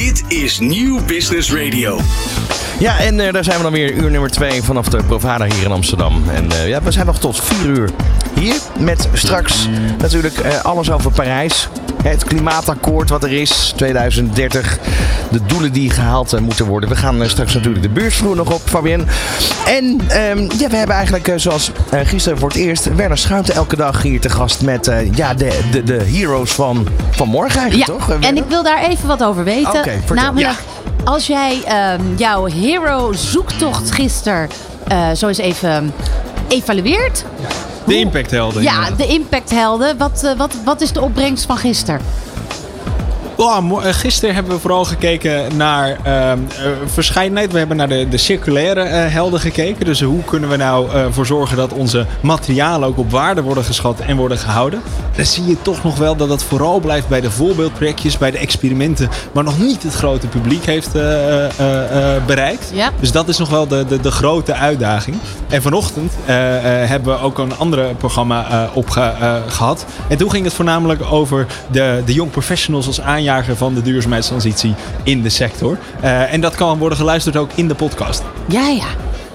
Dit is Nieuw Business Radio. Ja, en eh, daar zijn we dan weer uur nummer 2 vanaf de Provada hier in Amsterdam. En eh, ja, we zijn nog tot 4 uur hier met straks natuurlijk eh, alles over Parijs. Het klimaatakkoord wat er is, 2030. De doelen die gehaald eh, moeten worden. We gaan eh, straks natuurlijk de beursvloer nog op, Fabienne. En ehm, ja, we hebben eigenlijk eh, zoals gisteren voor het eerst... Werner Schuiten elke dag hier te gast met eh, ja, de, de, de heroes van, van morgen eigenlijk, Ja, toch? En ik wil daar even wat over weten. Oké, vertel. Namelijk, als jij ehm, jouw hero zoektocht gisteren eh, zo eens even evalueert. De impacthelden. Ja, de impacthelden. Wat, eh, wat, wat is de opbrengst van gisteren? Oh, eh, gisteren hebben we vooral gekeken naar verscheidenheid. We hebben naar de, de circulaire eh, helden gekeken. Dus hoe kunnen we nou eh, voor zorgen dat onze materialen ook op waarde worden geschat en worden gehouden. Dan zie je toch nog wel dat het vooral blijft bij de voorbeeldprojectjes, bij de experimenten, maar nog niet het grote publiek heeft bereikt. Ja. Dus dat is nog wel de, de, de grote uitdaging. En vanochtend hebben we ook een andere programma eh, opgehad. en toen ging het voornamelijk over de, de young professionals als aanjager van de duurzaamheidstransitie in de sector. Eh, en dat kan worden geluisterd ook in de podcast. Ja, ja.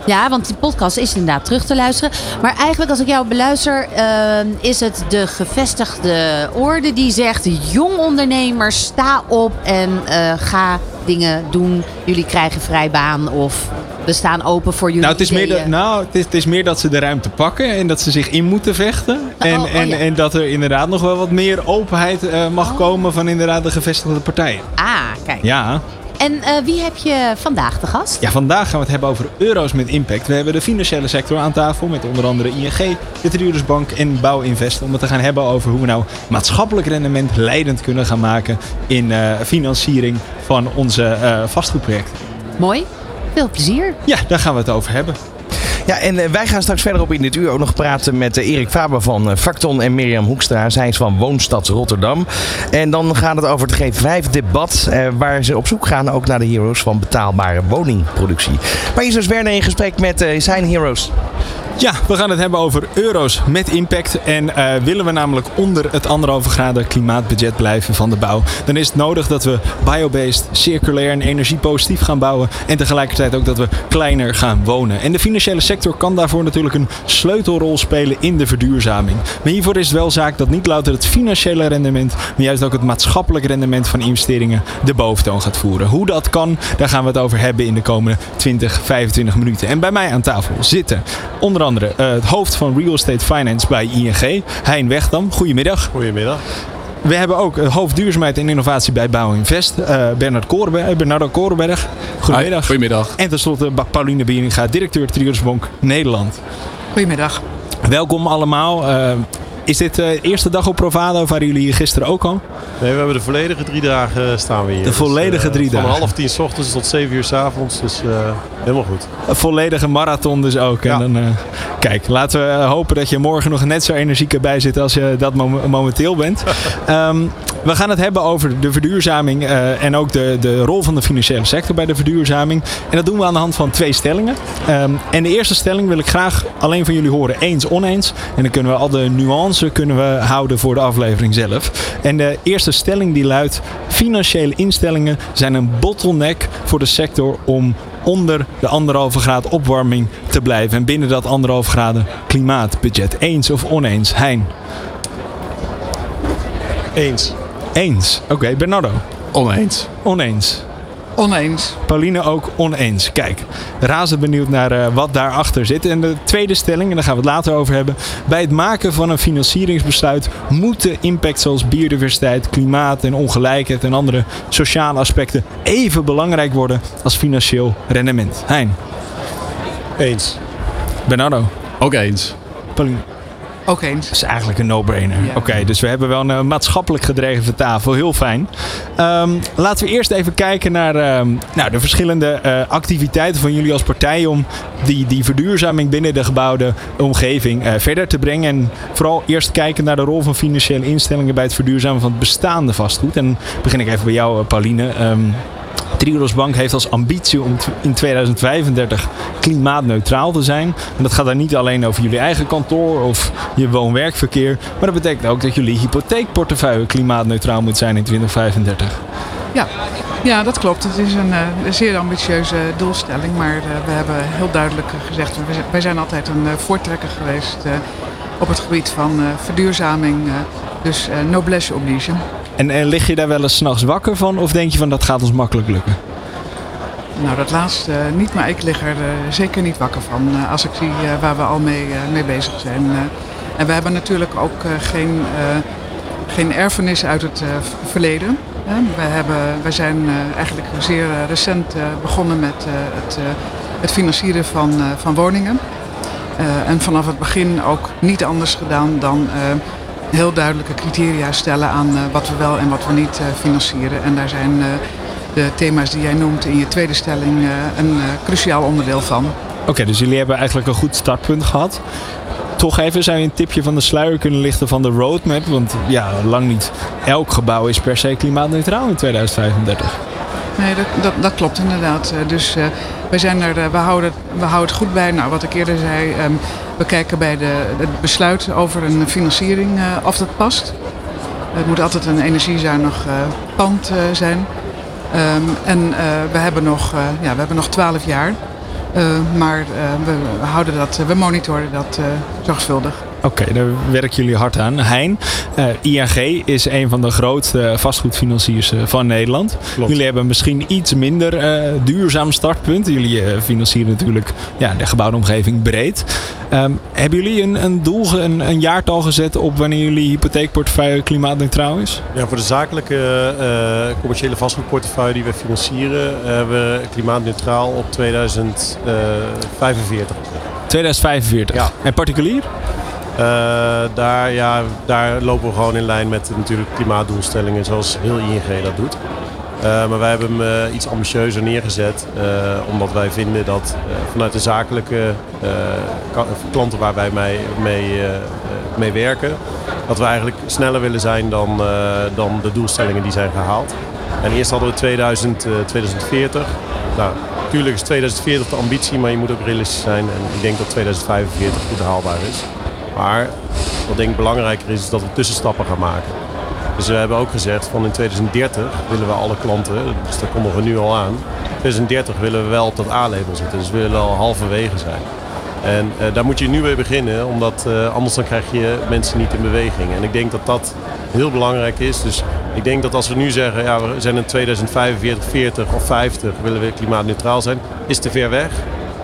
Ja, want die podcast is inderdaad terug te luisteren. Maar eigenlijk als ik jou beluister, ehm, is het de gevestigde orde die zegt... jong ondernemers, sta op en eh, ga dingen doen. Jullie krijgen vrij baan of we staan open voor jullie Nou, het is, meer dat, nou het, is, het is meer dat ze de ruimte pakken en dat ze zich in moeten vechten. En, oh, oh, en, ja. en dat er inderdaad nog wel wat meer openheid eh, mag Oh. komen van inderdaad de gevestigde partijen. Ah, kijk. Ja. En eh, wie heb je vandaag te gast? Ja, vandaag gaan we het hebben over euro's met impact. We hebben de financiële sector aan tafel met onder andere ING, de Triodos en Bouwinvest. Om het te gaan hebben over hoe we nou maatschappelijk rendement leidend kunnen gaan maken in eh, financiering van onze vastgoedprojecten. Mooi. Veel plezier. Ja, daar gaan we het over hebben. Ja, en eh, wij gaan straks verderop in dit uur ook nog praten met eh, Erik Faber van eh, Facton en Mirjam Hoekstra. Zij is van Woonstad Rotterdam. En dan gaat het over het G5-debat, eh, waar ze op zoek gaan ook naar de heroes van betaalbare woningproductie. Maar hier is dus Werner in gesprek met eh, zijn heroes. Ja, we gaan het hebben over euro's met impact. En eh, willen we namelijk onder het anderhalve graden klimaatbudget blijven van de bouw, dan is het nodig dat we biobased, circulair en energiepositief gaan bouwen. En tegelijkertijd ook dat we kleiner gaan wonen. En de financiële sector kan daarvoor natuurlijk een sleutelrol spelen in de verduurzaming. Maar hiervoor is het wel zaak dat niet louter het financiële rendement, maar juist ook het maatschappelijk rendement van investeringen de boventoon gaat voeren. Hoe dat kan, daar gaan we het over hebben in de komende 20, 25 minuten. En bij mij aan tafel zitten onder andere eh, het hoofd van Real Estate Finance bij ING, Hein Wegdam. Goedemiddag. Goedemiddag. We hebben ook het hoofd duurzaamheid en innovatie bij Bouwinvest, eh Bernard Korenberg, eh, Bernardo Korenberg. Goedemiddag. Hi, goedemiddag. En tenslotte Pauline Bieringa, directeur Triodos Nederland. Goedemiddag. Welkom allemaal. Eh, is dit de eerste dag op Provado? Of waren jullie hier gisteren ook al? Nee, we hebben de volledige drie dagen staan we hier. De volledige eh, drie van dagen. half tien s ochtends tot zeven uur s avonds. Dus eh, helemaal goed. Een volledige marathon dus ook. Ja. En dan, eh, kijk, laten we eh, hopen dat je morgen nog net zo energiek erbij zit als je dat mom- momenteel bent. Ehm, we gaan het hebben over de verduurzaming eh, en ook de, de rol van de financiële sector bij de verduurzaming. En dat doen we aan de hand van twee stellingen. Ehm, en de eerste stelling wil ik graag alleen van jullie horen. Eens, oneens. En dan kunnen we al de kunnen we houden voor de aflevering zelf. En de eerste stelling die luidt... Financiële instellingen zijn een bottleneck voor de sector om onder de anderhalve graad opwarming te blijven. En binnen dat anderhalve graden klimaatbudget. Eens of oneens? Hein? Eens. Eens. Oké, Bernardo? Oneens. Oneens. Oneens. Pauline ook oneens. Kijk, razend benieuwd naar eh, wat daarachter zit. En de tweede stelling, en daar gaan we het later over hebben. Bij het maken van een financieringsbesluit moeten impact zoals biodiversiteit, klimaat en ongelijkheid en andere sociale aspecten even belangrijk worden als financieel rendement. Hein, Eens. Bernardo, Ook eens. Pauline. Ook eens. Dat is eigenlijk een no-brainer. Ja. Oké, dus we hebben wel een eh, maatschappelijk gedreven tafel. Heel fijn. Ehm, laten we eerst even kijken naar ehm, nou, de verschillende eh, activiteiten van jullie als partij om die, die verduurzaming binnen de gebouwde omgeving eh, verder te brengen. En vooral eerst kijken naar de rol van financiële instellingen bij het verduurzamen van het bestaande vastgoed. En begin ik even bij jou, Pauline. Ehm, Triodos Bank heeft als ambitie om in 2035 klimaatneutraal te zijn. En dat gaat dan niet alleen over jullie eigen kantoor of je woon-werkverkeer. Maar dat betekent ook dat jullie hypotheekportefeuille klimaatneutraal moet zijn in 2035. Ja. Ja, dat klopt. Het is een, eh, zeer ambitieuze doelstelling. Maar eh, we hebben heel duidelijk eh, gezegd, wij zijn- altijd een eh, voortrekker geweest eh, op het gebied van eh, verduurzaming. eh, dus eh, noblesse oblige. En, en lig je daar wel eens s'nachts wakker van? Of denk je van dat gaat ons makkelijk lukken? Nou, dat laatste eh, niet, maar ik lig er eh, zeker niet wakker van eh, als ik zie waar we al mee, mee bezig zijn. en we hebben natuurlijk ook geen, geen erfenis uit het verleden. hè. we, hebben, wij zijn eigenlijk zeer recent begonnen met het, het financieren van, van woningen. En vanaf het begin ook niet anders gedaan dan heel duidelijke criteria stellen aan eh, wat we wel en wat we niet eh, financieren. En daar zijn eh, de thema's die jij noemt in je tweede stelling een cruciaal onderdeel van. Oké, dus jullie hebben eigenlijk een goed startpunt gehad. Toch even zou je een tipje van de sluier kunnen lichten van de roadmap. Want ja, lang niet elk gebouw is per se klimaatneutraal in 2035. Nee, dat, dat, klopt inderdaad. Eh, Dus eh, wij zijn er, eh, we, houden, we houden het goed bij. Nou, wat ik eerder zei, ehm, we kijken bij de, het besluit over een financiering of dat past. Het moet altijd een energiezuinig pand zijn. Ehm, en we, hebben nog, ja, we hebben nog 12 jaar. Maar we, houden dat, we monitoren dat zorgvuldig. Oké, daar werken jullie hard aan. Hein, eh, ING is een van de grootste vastgoedfinanciers eh, van Nederland. Klopt. Jullie hebben misschien iets minder eh, duurzaam startpunt. Jullie financieren natuurlijk ja, de gebouwde omgeving breed. Ehm, hebben jullie een, een doel, een, een jaartal gezet op wanneer jullie hypotheekportefeuille klimaatneutraal is? Ja, voor de zakelijke commerciële vastgoedportefeuille die we financieren, hebben we klimaatneutraal op 2045. 2045. Ja. En particulier? Eh, daar, ja, daar lopen we gewoon in lijn met natuurlijk klimaatdoelstellingen zoals heel ING dat doet. Eh, maar wij hebben hem eh, iets ambitieuzer neergezet, omdat wij vinden dat vanuit de zakelijke klanten waar wij mee, mee, werken, dat we eigenlijk sneller willen zijn dan, dan de doelstellingen die zijn gehaald. En eerst hadden we 2000, eh, 2040. Nou, natuurlijk is 2040 de ambitie, maar je moet ook realistisch zijn. En ik denk dat 2045 goed haalbaar is. Maar wat denk ik belangrijker is, is dat we tussenstappen gaan maken. Dus we hebben ook gezegd van in 2030 willen we alle klanten, dus daar komen we nu al aan. In 2030 willen we wel op dat A-label zitten, dus we willen al halverwege zijn. En eh, daar moet je nu mee beginnen, omdat eh, anders dan krijg je mensen niet in beweging. En ik denk dat dat heel belangrijk is. Dus ik denk dat als we nu zeggen, ja, we zijn in 2045, 40 of 50 willen we klimaatneutraal zijn, is te ver weg.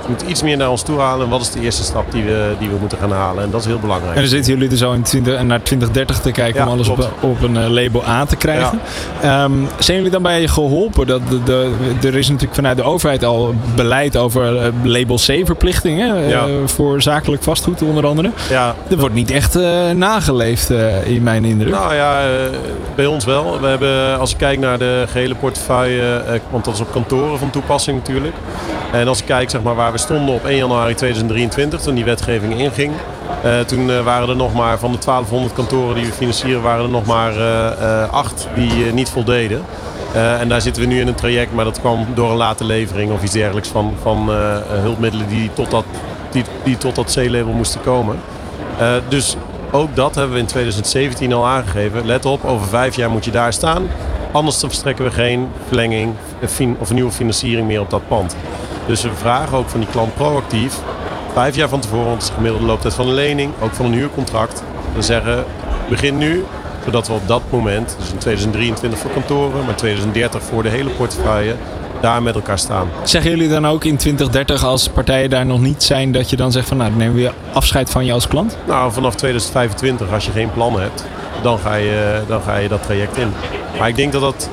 We moeten iets meer naar ons toe halen. En wat is de eerste stap die we, die we moeten gaan halen? En dat is heel belangrijk. En dan zitten jullie er zo in 20, naar 2030 te kijken Ja, om alles op, klopt. op een eh, label A te krijgen. Ehm, zijn jullie dan bij je geholpen? Dat de, de, er is natuurlijk vanuit de overheid al beleid over eh, label C-verplichtingen eh, Ja. voor zakelijk vastgoed onder andere. Ja, Er wordt niet echt eh, nageleefd eh, in mijn indruk. Nou ja, eh, bij ons wel. We hebben, als ik kijk naar de gehele portefeuille, eh, want dat is op kantoren van toepassing natuurlijk. En als ik kijk zeg maar, waar we stonden op 1 januari 2023, toen die wetgeving inging. eh, toen eh, waren er nog maar, van de 1200 kantoren die we financieren, waren er nog maar eh, acht die niet voldeden. En daar zitten we nu in een traject, maar dat kwam door een late levering of iets dergelijks van, van hulpmiddelen die tot dat, die, die tot dat C-label moesten komen. Dus ook dat hebben we in 2017 al aangegeven. Let op, over vijf jaar moet je daar staan. Anders verstrekken we geen verlenging of nieuwe financiering meer op dat pand. Dus we vragen ook van die klant proactief, vijf jaar van tevoren, want het is de gemiddelde looptijd van een lening, ook van een huurcontract. We zeggen, begin nu, zodat we op dat moment, dus in 2023 voor kantoren, maar 2030 voor de hele portefeuille, daar met elkaar staan. Zeggen jullie dan ook in 2030 als partijen daar nog niet zijn dat je dan zegt van nou dan nemen we afscheid van je als klant? Nou, vanaf 2025, als je geen plan hebt, dan ga je, dan ga je dat traject in. Maar ik denk dat dat.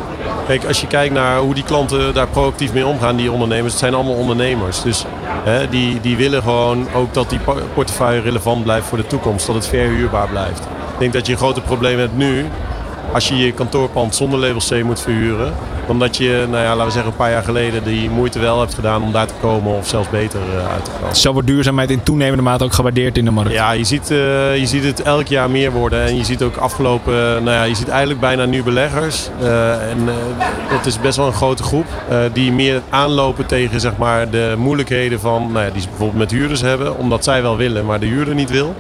Kijk, als je kijkt naar hoe die klanten daar proactief mee omgaan, die ondernemers, het zijn allemaal ondernemers. Dus hè, die, die willen gewoon ook dat die por- portefeuille relevant blijft voor de toekomst, dat het verhuurbaar blijft. Ik denk dat je een grote probleem hebt nu, als je je kantoorpand zonder label C moet verhuren, dan dat je, nou ja, laten we zeggen, een paar jaar geleden die moeite wel hebt gedaan om daar te komen of zelfs beter eh, uit te komen. Zo wordt duurzaamheid in toenemende mate ook gewaardeerd in de markt. Ja, je ziet, eh, je ziet het elk jaar meer worden. En je ziet ook afgelopen, eh, nou ja, je ziet eigenlijk bijna nu beleggers. en dat is best wel een grote groep. die meer aanlopen tegen zeg maar, de moeilijkheden van, nou ja, die ze bijvoorbeeld met huurders hebben. Omdat zij wel willen, maar de huurder niet wil.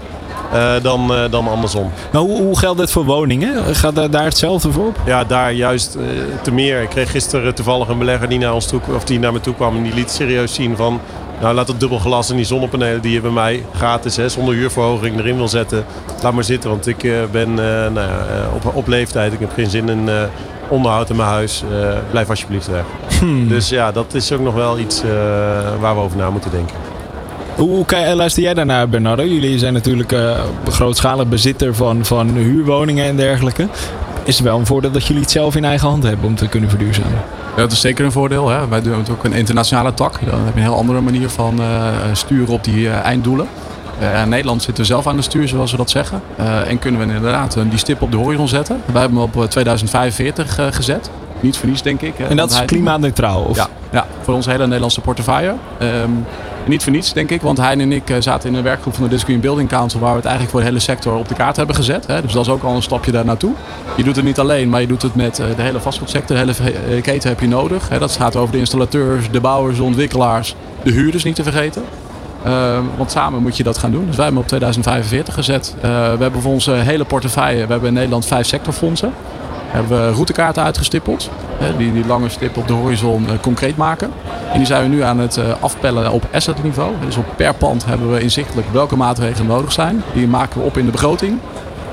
Eh, dan, eh, dan andersom. Nou, hoe, hoe geldt dit voor woningen? Gaat daar- daar hetzelfde voor op? Ja, daar juist eh, te meer. Ik kreeg gisteren toevallig een belegger die naar, ons toe, of die naar me toe kwam en die liet serieus zien van... Nou, laat het dubbel glas en die zonnepanelen die je bij mij gratis, hè, zonder huurverhoging erin wil zetten. Laat maar zitten, want ik ben nou ja, op, op leeftijd. Ik heb geen zin in onderhoud in mijn huis. Blijf alsjeblieft weg. Dus ja, dat is ook nog wel iets waar we over na moeten denken. Hoe, luister jij daarnaar, Bernardo? Jullie zijn natuurlijk eh, grootschalig bezitter van, van huurwoningen en dergelijke. Is het wel een voordeel dat jullie het zelf in eigen hand hebben om te kunnen verduurzamen? Ja, dat is zeker een voordeel. Hè. Wij doen het ook een internationale tak. Dan heb je een heel andere manier van eh, sturen op die eh, einddoelen. In Nederland zitten we zelf aan het stuur, zoals we dat zeggen. En kunnen we inderdaad die stip op de horizon zetten. Wij hebben hem op eh, 2045 eh, gezet. Niet voor niets, denk ik. hè, En dat is klimaatneutraal? Of? Ja, ja, voor onze hele Nederlandse portefeuille. Ehm, niet voor niets, denk ik, want Hein en ik eh, zaten in een werkgroep van de Disc Green Building Council waar we het eigenlijk voor de hele sector op de kaart hebben gezet. Hè. Dus dat is ook al een stapje daar naartoe. Je doet het niet alleen, maar je doet het met eh, de hele vastgoedsector. De hele eh, keten heb je nodig. Hè. Dat gaat over de installateurs, de bouwers, de ontwikkelaars, de huurders niet te vergeten. Ehm, want samen moet je dat gaan doen. Dus wij hebben op 2045 gezet. We hebben voor onze hele portefeuille, we hebben in Nederland vijf sectorfondsen hebben we routekaarten uitgestippeld. Die die lange stip op de horizon eh, concreet maken. En die zijn we nu aan het eh, afpellen op asset niveau. Dus op per pand hebben we inzichtelijk welke maatregelen nodig zijn. Die maken we op in de begroting.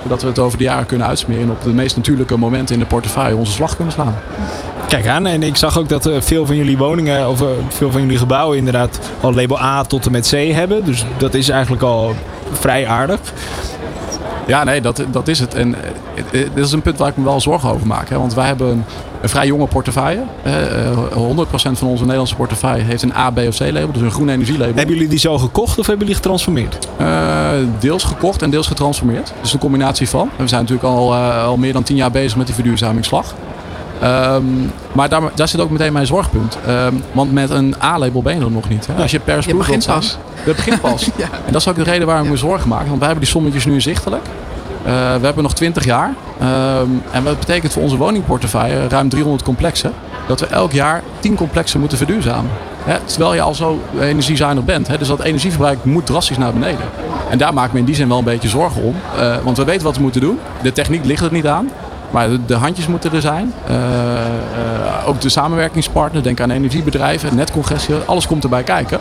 Zodat we het over de jaren kunnen uitsmeren en op de meest natuurlijke momenten in de portefeuille onze slag kunnen slaan. Kijk aan, en ik zag ook dat eh, veel van jullie woningen, of veel van jullie gebouwen inderdaad al label A tot en met C hebben. Dus dat is eigenlijk al vrij aardig. Ja, nee, dat, dat is het. En eh, eh, dit is een punt waar ik me wel zorgen over maak. Hè? Want wij hebben een, een vrij jonge portefeuille. Eh, eh, 100% van onze Nederlandse portefeuille heeft een A, B of C label. Dus een groen energielabel. Hebben jullie die zo gekocht of hebben jullie getransformeerd? Deels gekocht en deels getransformeerd. Dus een combinatie van. We zijn natuurlijk al, al meer dan tien jaar bezig met die verduurzamingsslag. Ehm, maar daar, daar zit ook meteen mijn zorgpunt. Ehm, want met een A-label ben je er nog niet. Hè? Als je per Je begint pas. Je begint pas. En dat is ook de reden waarom ik me zorgen maak. Want wij hebben die sommetjes nu inzichtelijk. Eh, we hebben nog 20 jaar. Ehm, en wat betekent voor onze woningportefeuille, ruim 300 complexen, dat we elk jaar 10 complexen moeten verduurzamen. Hè, terwijl je al zo energiezuinig bent. Hè, dus dat energieverbruik moet drastisch naar beneden. En daar maak ik me in die zin wel een beetje zorgen om. Eh, want we weten wat we moeten doen. De techniek ligt er niet aan. Maar de, handjes moeten er zijn. Eh, eh, ook de samenwerkingspartner, denk aan energiebedrijven, netcongestie, alles komt erbij kijken.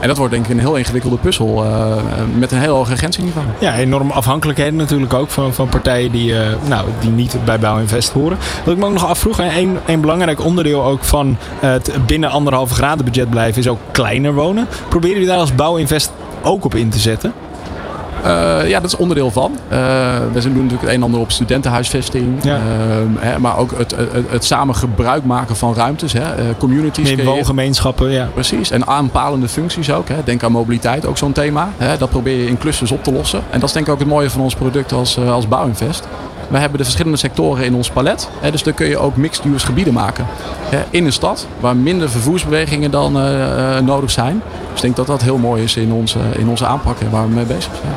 En dat wordt denk ik een heel ingewikkelde puzzel eh, met een heel hoog agentieniveau. Ja, enorme afhankelijkheden natuurlijk ook van, van partijen die, nou, die niet bij Bouwinvest horen. Wat ik me ook nog afvroeg, en een, een belangrijk onderdeel ook van het binnen anderhalve graden budget blijven is ook kleiner wonen. Proberen jullie daar als Bouwinvest ook op in te zetten? Eh, ja, dat is onderdeel van. Eh, we doen natuurlijk het een en ander op studentenhuisvesting. Ja. Ehm, hè, maar ook het, het, het samen gebruik maken van ruimtes. Hè, eh, communities. Creëren. woongemeenschappen, ja. Precies, en aanpalende functies ook. Hè. Denk aan mobiliteit, ook zo'n thema. Hè. Dat probeer je in clusters op te lossen. En dat is denk ik ook het mooie van ons product als, als Bouwinvest. We hebben de verschillende sectoren in ons palet. Hè, dus dan kun je ook mixed-use gebieden maken. Hè, in een stad, waar minder vervoersbewegingen dan nodig zijn. Dus ik denk dat dat heel mooi is in onze, in onze aanpak en waar we mee bezig zijn.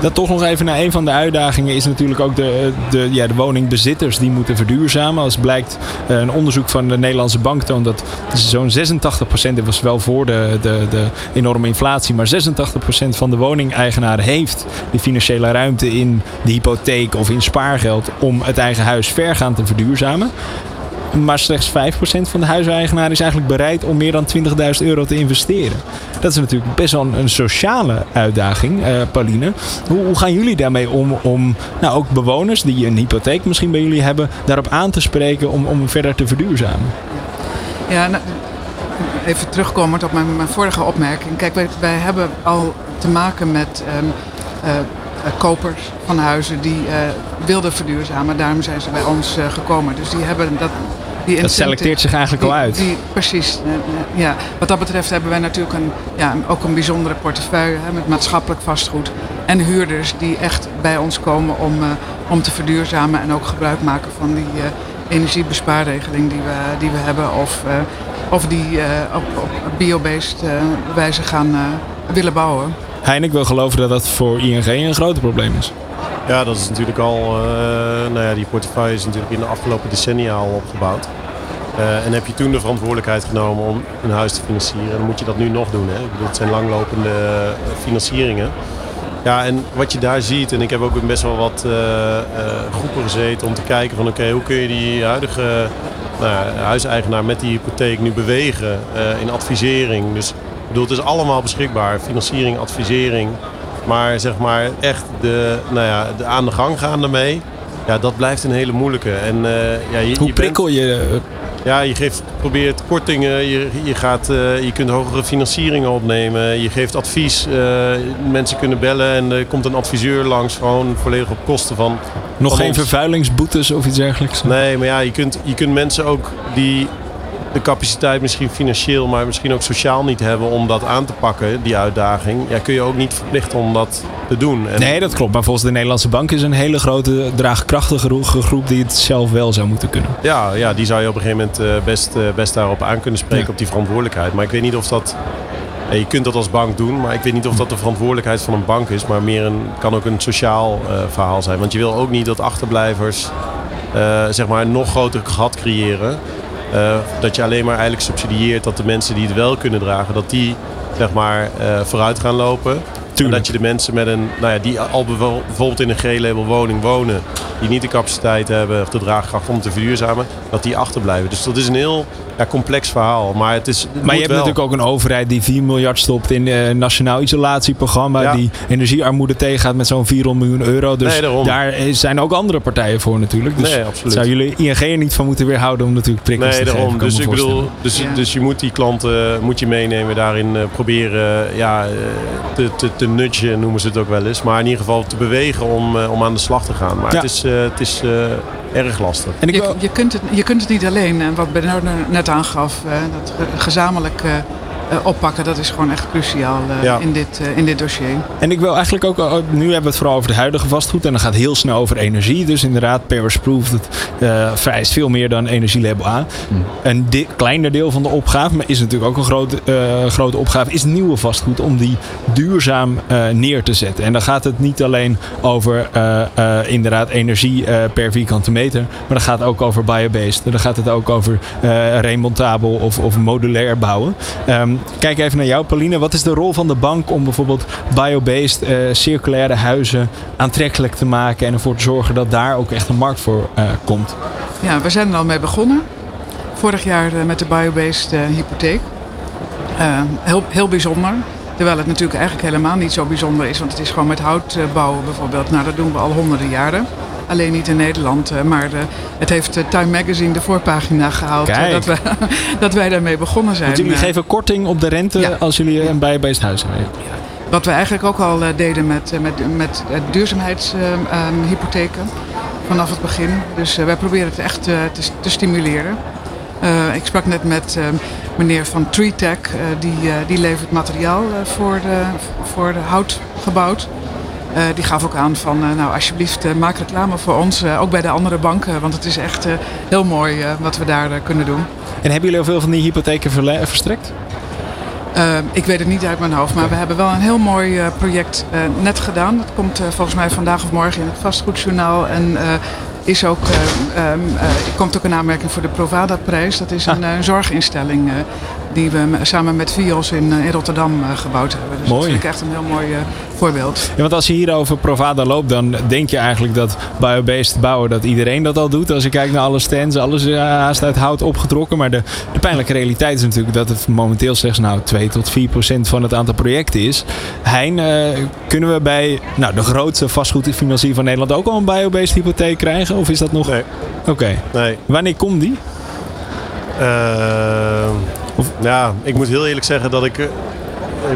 Dat toch nog even naar een van de uitdagingen is natuurlijk ook de, de, ja, de woningbezitters die moeten verduurzamen. Als blijkt eh, een onderzoek van de Nederlandse Bank toont dat zo'n 86%, dit was wel voor de, de, de enorme inflatie, maar 86% van de woningeigenaren heeft de financiële ruimte in de hypotheek of in spaargeld om het eigen huis vergaand te verduurzamen. Maar slechts 5% van de huiseigenaren is eigenlijk bereid om meer dan 20.000 euro te investeren. Dat is natuurlijk best wel een, sociale uitdaging, eh, Pauline. Hoe, hoe gaan jullie daarmee om om nou, ook bewoners die een hypotheek misschien bij jullie hebben, daarop aan te spreken om, om verder te verduurzamen? Ja, nou, even terugkomend op mijn, mijn vorige opmerking. Kijk, wij, hebben al te maken met ehm, eh, eh, kopers van huizen die wilden verduurzamen. Daarom zijn ze bij ons gekomen. Dus die hebben dat. Die Dat selecteert zich eigenlijk al uit. Die, precies. eh, eh, ja. Wat dat betreft hebben wij natuurlijk een, ja, ook een bijzondere portefeuille hè, met maatschappelijk vastgoed. En huurders die echt bij ons komen om, eh, om te verduurzamen en ook gebruik maken van die eh, energiebespaarregeling die we, die we hebben. Of, of die op, op biobased wijze gaan willen bouwen. Hein, ik wil geloven dat dat voor ING een groot probleem is. Ja, dat is natuurlijk al, eh, nou ja, die portefeuille is natuurlijk in de afgelopen decennia al opgebouwd. Eh, en heb je toen de verantwoordelijkheid genomen om een huis te financieren, dan moet je dat nu nog doen. Hè? Bedoel, het zijn langlopende eh, financieringen. Ja, en wat je daar ziet, en ik heb ook best wel wat groepen gezeten om te kijken van oké, hoe kun je die huidige nou, huiseigenaar met die hypotheek nu bewegen in advisering. Dus ik bedoel, het is allemaal beschikbaar, financiering, advisering. Maar zeg maar echt de, nou ja, de aan de gang gaan daarmee, ja, dat blijft een hele moeilijke. En, eh, ja, je, je Hoe bent- prikkel je... ja, je geeft, probeert kortingen, je, je, gaat, eh, je kunt hogere financieringen opnemen, je geeft advies. eh, mensen kunnen bellen en er komt een adviseur langs, gewoon volledig op kosten van. Nog van geen ons. vervuilingsboetes of iets dergelijks? Nee, maar ja, je kunt, je kunt mensen ook die de capaciteit misschien financieel, maar misschien ook sociaal niet hebben om dat aan te pakken, die uitdaging. Ja, kun je ook niet verplichten om dat te doen. En Nee, dat klopt. Maar volgens de Nederlandse Bank is een hele grote draagkrachtige gro- groep die het zelf wel zou moeten kunnen. Ja, ja, die zou je op een gegeven moment eh, best, eh, best daarop aan kunnen spreken, Ja. op die verantwoordelijkheid. Maar ik weet niet of dat... Je kunt dat als bank doen, maar ik weet niet of dat de verantwoordelijkheid van een bank is. Maar meer een, kan ook een sociaal eh, verhaal zijn. Want je wil ook niet dat achterblijvers zeg maar een nog groter gat creëren. Eh, dat je alleen maar eigenlijk subsidieert dat de mensen die het wel kunnen dragen, dat die zeg maar eh, vooruit gaan lopen. En dat je de mensen met een, nou ja, die al bijvoorbeeld in een G-label woning wonen, die niet de capaciteit hebben of de draagkracht om te verduurzamen, dat die achterblijven. Dus dat is een heel ja, complex verhaal. Maar het is. het Maar je hebt wel. natuurlijk ook een overheid die 4 miljard stopt in een nationaal isolatieprogramma. Ja. Die energiearmoede tegengaat met zo'n 400 miljoen euro. Dus Nee, daarom. daar zijn ook andere partijen voor natuurlijk. Dus Nee, absoluut. zou jullie ING er niet van moeten weerhouden om natuurlijk prikkels Nee, te geven? daarom. kan Dus ik bedoel, voorstellen. dus, Ja. dus je moet die klanten moet je meenemen, daarin eh, proberen eh, ja, eh, te, te, te nudgen, noemen ze het ook wel eens. Maar in ieder geval te bewegen om, eh, om aan de slag te gaan. Maar Ja. het is, eh, het is eh, erg lastig. En ik Je, kunt het, je kunt het niet alleen. En wat Bernard net aangaf, dat ge- gezamenlijk oppakken, dat is gewoon echt cruciaal eh, Ja. in, dit, eh, in dit dossier. En ik wil eigenlijk ook, nu hebben we het vooral over het huidige vastgoed. En dan gaat heel snel over energie. Dus inderdaad, Paris Proof, dat eh, vereist veel meer dan energielabel A. Een di- kleiner deel van de opgave, maar is natuurlijk ook een grote, eh, grote opgave, is nieuwe vastgoed om die duurzaam eh, neer te zetten. En dan gaat het niet alleen over eh, eh, inderdaad energie eh, per vierkante meter, maar dan gaat het ook over biobased. Dan gaat het ook over eh remontabel of, of modulair bouwen. Ehm, kijk even naar jou, Pauline. Wat is de rol van de bank om bijvoorbeeld biobased eh, circulaire huizen aantrekkelijk te maken en ervoor te zorgen dat daar ook echt een markt voor eh, komt? Ja, we zijn er al mee begonnen. Vorig jaar eh, met de biobased hypotheek. Heel, heel bijzonder. Terwijl het natuurlijk eigenlijk helemaal niet zo bijzonder is. Want het is gewoon met hout bouwen bijvoorbeeld. Nou, dat doen we al honderden jaren. Alleen niet in Nederland. eh, maar het heeft eh, Time Magazine de voorpagina gehaald. eh, Kijk. dat, we, dat wij daarmee begonnen zijn. Want jullie geven korting op de rente Ja. als jullie een biobased huis hebben. Wat we eigenlijk ook al deden met, met, met duurzaamheidshypotheken vanaf het begin. Dus wij proberen het echt te, te stimuleren. Ik sprak net met eh, meneer van TreeTech, eh, die, die levert materiaal voor, de, voor de hout gebouwd. Eh, die gaf ook aan van, eh, nou alsjeblieft eh, maak reclame voor ons, ook bij de andere banken. Want het is echt heel mooi wat we daar kunnen doen. En hebben jullie al veel van die hypotheken verstrekt? Ik weet het niet uit mijn hoofd, maar we hebben wel een heel mooi project net gedaan. Dat komt volgens mij vandaag of morgen in het vastgoedjournaal. En is ook, komt ook een aanmerking voor de Provada-prijs. Dat is een eh, zorginstelling die we samen met Vios in, eh, in Rotterdam eh, gebouwd hebben. Dus Mooi. dat vind ik echt een heel mooi eh, voorbeeld. Ja, want als je hier over Provada loopt, dan denk je eigenlijk dat biobased bouwen, dat iedereen dat al doet. Als je kijkt naar alle stands, alles is haast uit hout opgetrokken. Maar de, de pijnlijke realiteit is natuurlijk dat het momenteel slechts nou 2 tot 4 procent van het aantal projecten is. Hein, eh, kunnen we bij nou, de grootste vastgoedfinancier van Nederland ook al een biobased hypotheek krijgen? Of is dat nog... Nee. Oké. Nee. Wanneer komt die? Ja, ik moet heel eerlijk zeggen dat ik. eh,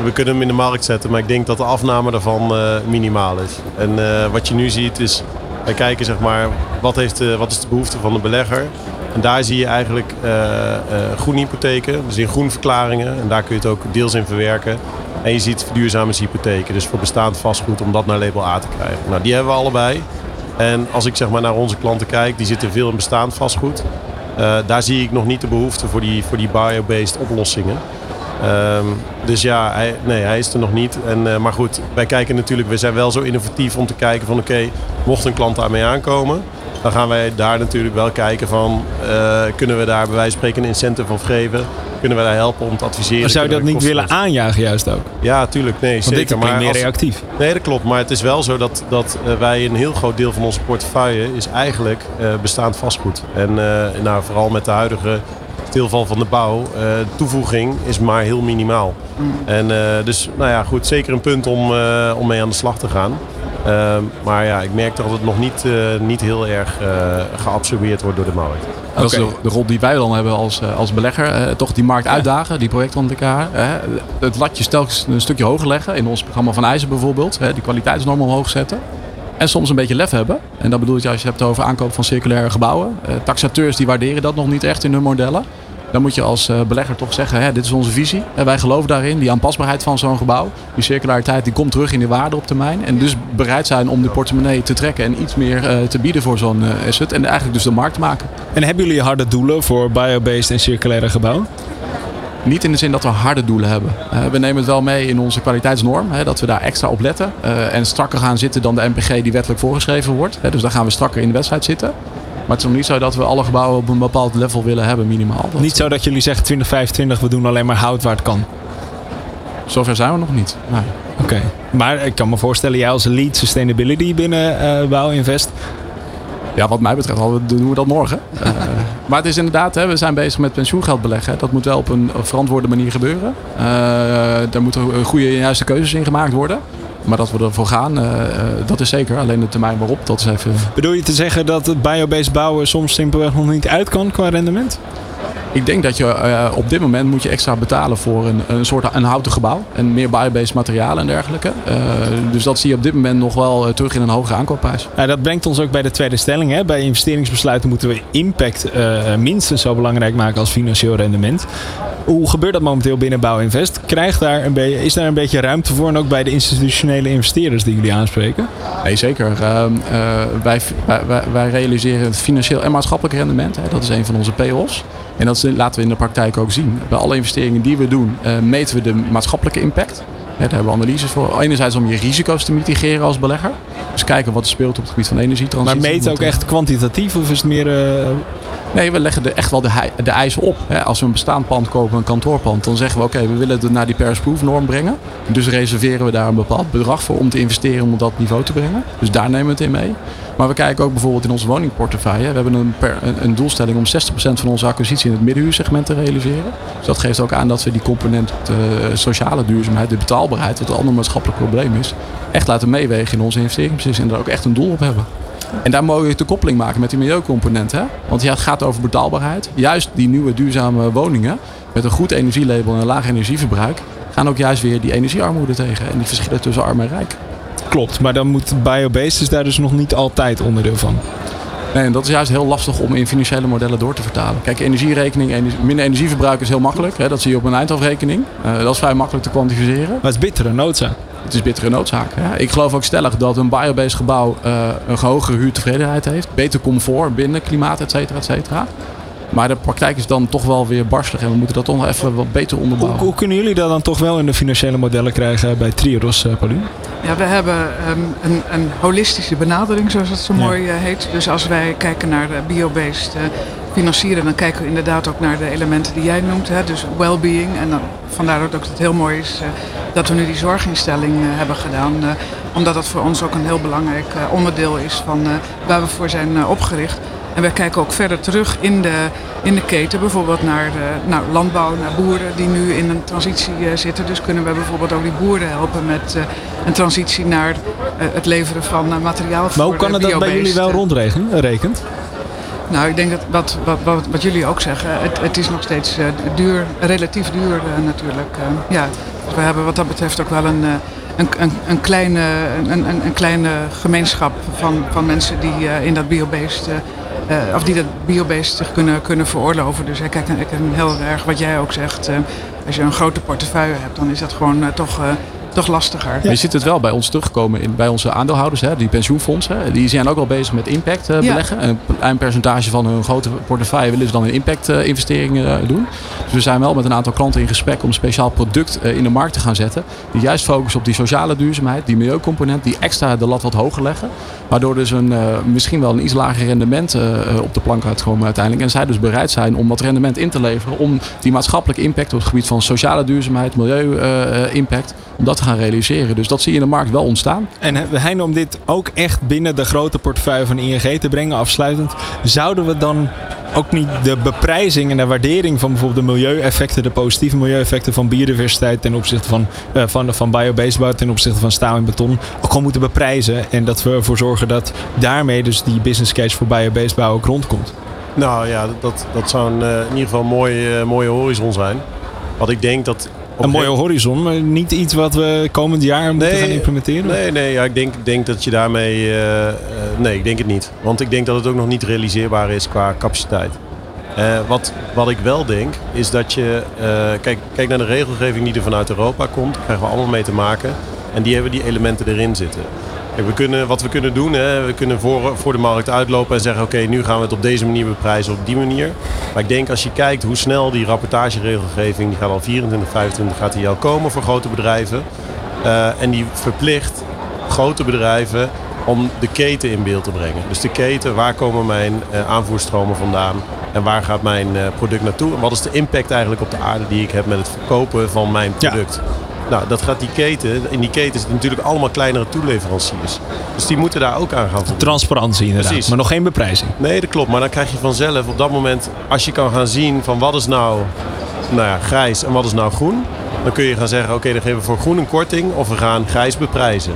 We kunnen hem in de markt zetten, maar ik denk dat de afname daarvan eh, minimaal is. En eh, wat je nu ziet is, wij kijken zeg maar, wat, heeft wat is de behoefte van de belegger. En daar zie je eigenlijk eh eh groene hypotheken, dus in groenverklaringen. En daar kun je het ook deels in verwerken. En je ziet verduurzamingshypotheken, dus voor bestaand vastgoed om dat naar label A te krijgen. Nou, die hebben we allebei. En als ik zeg maar naar onze klanten kijk, die zitten veel in bestaand vastgoed. Eh, daar zie ik nog niet de behoefte voor die, voor die biobased oplossingen. Ehm, dus ja, hij, nee, hij is er nog niet. En, eh, maar goed, wij kijken natuurlijk, we zijn wel zo innovatief om te kijken van oké, mocht een klant daarmee aankomen, dan gaan wij daar natuurlijk wel kijken van, eh, kunnen we daar bij wijze van spreken een incentive of geven? Kun kunnen we daar helpen om te adviseren. Maar zou je dat niet willen aanjagen juist ook? Ja, tuurlijk. Nee, Want zeker. dit klinkt maar meer als- reactief. Nee, dat klopt. Maar het is wel zo dat, dat eh, wij een heel groot deel van onze portefeuille is eigenlijk eh, bestaand vastgoed. En eh, nou, vooral met de huidige stilval van de bouw, eh, toevoeging is maar heel minimaal. En eh, dus, nou ja, goed, zeker een punt om, eh, om mee aan de slag te gaan. Ehm, maar ja, ik merk dat het nog niet, eh, niet heel erg eh, geabsorbeerd wordt door de markt. Dat is de, de rol die wij dan hebben als, als belegger. eh, toch die markt uitdagen, die projectontwikkelaar. eh, het latje telkens een stukje hoger leggen. In ons programma van IJzer bijvoorbeeld. die kwaliteitsnormen omhoog zetten. En soms een beetje lef hebben. En dat bedoel ik als je het hebt over aankoop van circulaire gebouwen. Eh, taxateurs die waarderen dat nog niet echt in hun modellen. Dan moet je als eh, belegger toch zeggen, hè, dit is onze visie. En wij geloven daarin, die aanpasbaarheid van zo'n gebouw. Die circulariteit die komt terug in de waarde op termijn. En dus bereid zijn om de portemonnee te trekken en iets meer eh, te bieden voor zo'n eh, asset. En eigenlijk dus de markt maken. En hebben jullie harde doelen voor biobased en circulaire gebouwen? Niet in de zin dat we harde doelen hebben. Eh, we nemen het wel mee in onze kwaliteitsnorm. Hè, dat we daar extra op letten. eh, en strakker gaan zitten dan de MPG die wettelijk voorgeschreven wordt. Dus daar gaan we strakker in de wedstrijd zitten. Maar het is nog niet zo dat we alle gebouwen op een bepaald level willen hebben, minimaal. Dat- Niet zo dat jullie zeggen 2025, we doen alleen maar hout waar het kan. Zover zijn we nog niet. Nee. Oké. Maar ik kan me voorstellen, jij als lead sustainability binnen eh Bouw Invest. Ja, wat mij betreft al, doen we dat morgen. Eh, maar het is inderdaad, hè, we zijn bezig met pensioengeld beleggen. Dat moet wel op een verantwoorde manier gebeuren. Eh, daar moeten goede en juiste keuzes in gemaakt worden. Maar dat we ervoor gaan, eh, eh, dat is zeker. Alleen de termijn waarop, dat is even... Bedoel je te zeggen dat het biobased bouwen soms simpelweg nog niet uit kan qua rendement? Ik denk dat je eh, op dit moment moet je extra betalen voor een, een soort een houten gebouw. En meer biobased materialen en dergelijke. Eh, dus dat zie je op dit moment nog wel eh, terug in een hogere aankoopprijs. Nou, dat brengt ons ook bij de tweede stelling. Hè. Bij investeringsbesluiten moeten we impact minstens zo belangrijk maken als financieel rendement. Hoe gebeurt dat momenteel binnen Bouw Invest? Krijgt daar een beetje, is daar een beetje ruimte voor en ook bij de institutionele investeerders die jullie aanspreken? Nee, zeker. Ehm, eh, wij, wij, wij- realiseren het financieel en maatschappelijk rendement. Hè. Dat is een van onze PO's. En dat is- laten we in de praktijk ook zien. Bij alle investeringen die we doen, eh, meten we de maatschappelijke impact. Daar hebben we analyses voor. Enerzijds om je risico's te mitigeren als belegger. Dus kijken wat er speelt op het gebied van energietransitie. Maar meten ook echt kwantitatief of is het meer... Nee, we leggen er echt wel de, de eisen op. Als we een bestaand pand kopen, een kantoorpand, dan zeggen we oké, we willen het naar die Paris-Proof norm brengen. Dus reserveren we daar een bepaald bedrag voor om te investeren om op dat niveau te brengen. Dus daar nemen we het in mee. Maar we kijken ook bijvoorbeeld in onze woningportefeuille. We hebben een, een, doelstelling om 60% van onze acquisitie in het middenhuursegment te realiseren. Dus dat geeft ook aan dat we die component eh, sociale duurzaamheid, de betaalbaarheid, wat een ander maatschappelijk probleem is, echt laten meewegen in onze investeringsbeslissing en daar ook echt een doel op hebben. En daar mogen we de koppeling maken met die milieucomponent. Hè? Want ja, het gaat over betaalbaarheid. Juist die nieuwe duurzame woningen met een goed energielabel en een laag energieverbruik gaan ook juist weer die energiearmoede tegen en die verschillen tussen arm en rijk. klopt, maar dan moet biobased daar dus nog niet altijd onderdeel van. Nee, en dat is juist heel lastig om in financiële modellen door te vertalen. Kijk, energierekening, energie- minder energieverbruik is heel makkelijk. Hè? Dat zie je op een eindafrekening. Eh, dat is vrij makkelijk te kwantificeren. Maar het is bittere noodzaak. Het is bittere noodzaak. Ja. Ik geloof ook stellig dat een biobased gebouw eh, een hogere huurtevredenheid heeft. Beter comfort binnen, klimaat, et cetera, et cetera. Maar de praktijk is dan toch wel weer barstig. En we moeten dat toch nog even wat beter onderbouwen. hoe kunnen jullie dat dan toch wel in de financiële modellen krijgen bij Triodos, eh Paulien? Ja, we hebben ehm, een, een holistische benadering, zoals het zo Ja. mooi eh, heet. Dus als wij kijken naar de biobased eh, financieren, dan kijken we inderdaad ook naar de elementen die jij noemt. Hè? Dus well-being. En dan, vandaar ook dat het heel mooi is dat we nu die zorginstelling hebben gedaan. eh, omdat dat voor ons ook een heel belangrijk onderdeel is van eh, waar we voor zijn opgericht. En wij kijken ook verder terug in de, in de keten, bijvoorbeeld naar de, nou, landbouw, naar boeren die nu in een transitie eh, zitten. Dus kunnen we bijvoorbeeld ook die boeren helpen met eh, een transitie naar eh, het leveren van eh, materiaal voor Maar hoe kan het dat bij jullie wel eh, rondrekenen? Rekent? nou, ik denk dat wat, wat, wat, wat jullie ook zeggen, het, het is nog steeds eh, duur, relatief duur eh, natuurlijk. eh. ja, dus we hebben wat dat betreft ook wel een, eh, een, een, een, kleine, een, een, een kleine gemeenschap van, van mensen die eh, in dat biobased, eh, of die dat biobased zich kunnen, kunnen veroorloven. Dus ik kijk ik heel erg wat jij ook zegt. eh, als je een grote portefeuille hebt, dan is dat gewoon eh, toch toch lastiger. Je ziet het wel bij ons terugkomen in, bij onze aandeelhouders, hè, die pensioenfondsen. Die zijn ook wel bezig met impact eh, Ja. beleggen. En een klein percentage van hun grote portefeuille willen ze dan in impact eh, investeringen eh, doen. Dus we zijn wel met een aantal klanten in gesprek om een speciaal product in de markt te gaan zetten. Die juist focust op die sociale duurzaamheid, die milieucomponent, die extra de lat wat hoger leggen. Waardoor dus een, misschien wel een iets lager rendement op de plank uitkomen uiteindelijk. En zij dus bereid zijn om wat rendement in te leveren. Om die maatschappelijke impact op het gebied van sociale duurzaamheid, milieu-impact, om dat te gaan realiseren. Dus dat zie je in de markt wel ontstaan. En Hein, om dit ook echt binnen de grote portefeuille van ING te brengen, afsluitend, zouden we dan ook niet de beprijzing en de waardering van bijvoorbeeld de milieueffecten, de positieve milieueffecten van biodiversiteit ten opzichte van, eh, van, van biobased bouw ten opzichte van staal en beton, ook gewoon moeten beprijzen. En dat we ervoor zorgen dat daarmee dus die business case voor biobased bouw ook rondkomt. Nou ja, dat, dat zou een, eh, in ieder geval een mooie, eh, mooie horizon zijn. Wat ik denk dat... Een mooie horizon, maar niet iets wat we komend jaar moeten gaan implementeren. Nee, nee ja, ik denk, denk dat je daarmee... eh, eh, nee, ik denk het niet. Want ik denk dat het ook nog niet realiseerbaar is qua capaciteit. Eh, wat, wat ik wel denk, is dat je... kijk, kijk naar de regelgeving die er vanuit Europa komt. Daar krijgen we allemaal mee te maken. En die hebben die elementen erin zitten. We kunnen, wat we kunnen doen, hè, we kunnen voor, voor de markt uitlopen en zeggen... oké, nu gaan we het op deze manier beprijzen, op die manier. Maar ik denk als je kijkt hoe snel die rapportageregelgeving... die gaat al 24, 25 gaat die al komen voor grote bedrijven. Eh, en die verplicht grote bedrijven om de keten in beeld te brengen. Dus de keten, waar komen mijn eh, aanvoerstromen vandaan en waar gaat mijn eh, product naartoe? En wat is de impact eigenlijk op de aarde die ik heb met het verkopen van mijn Ja. Nou, dat gaat die keten, in die keten zitten natuurlijk allemaal kleinere toeleveranciers. Dus die moeten daar ook aan gaan voldoen. Transparantie inderdaad, Precies. maar nog geen beprijzing. Nee, dat klopt. Maar dan krijg je vanzelf op dat moment, als je kan gaan zien van wat is nou, nou ja, grijs en wat is nou groen. Dan kun je gaan zeggen, oké, dan geven we voor groen een korting of we gaan grijs beprijzen.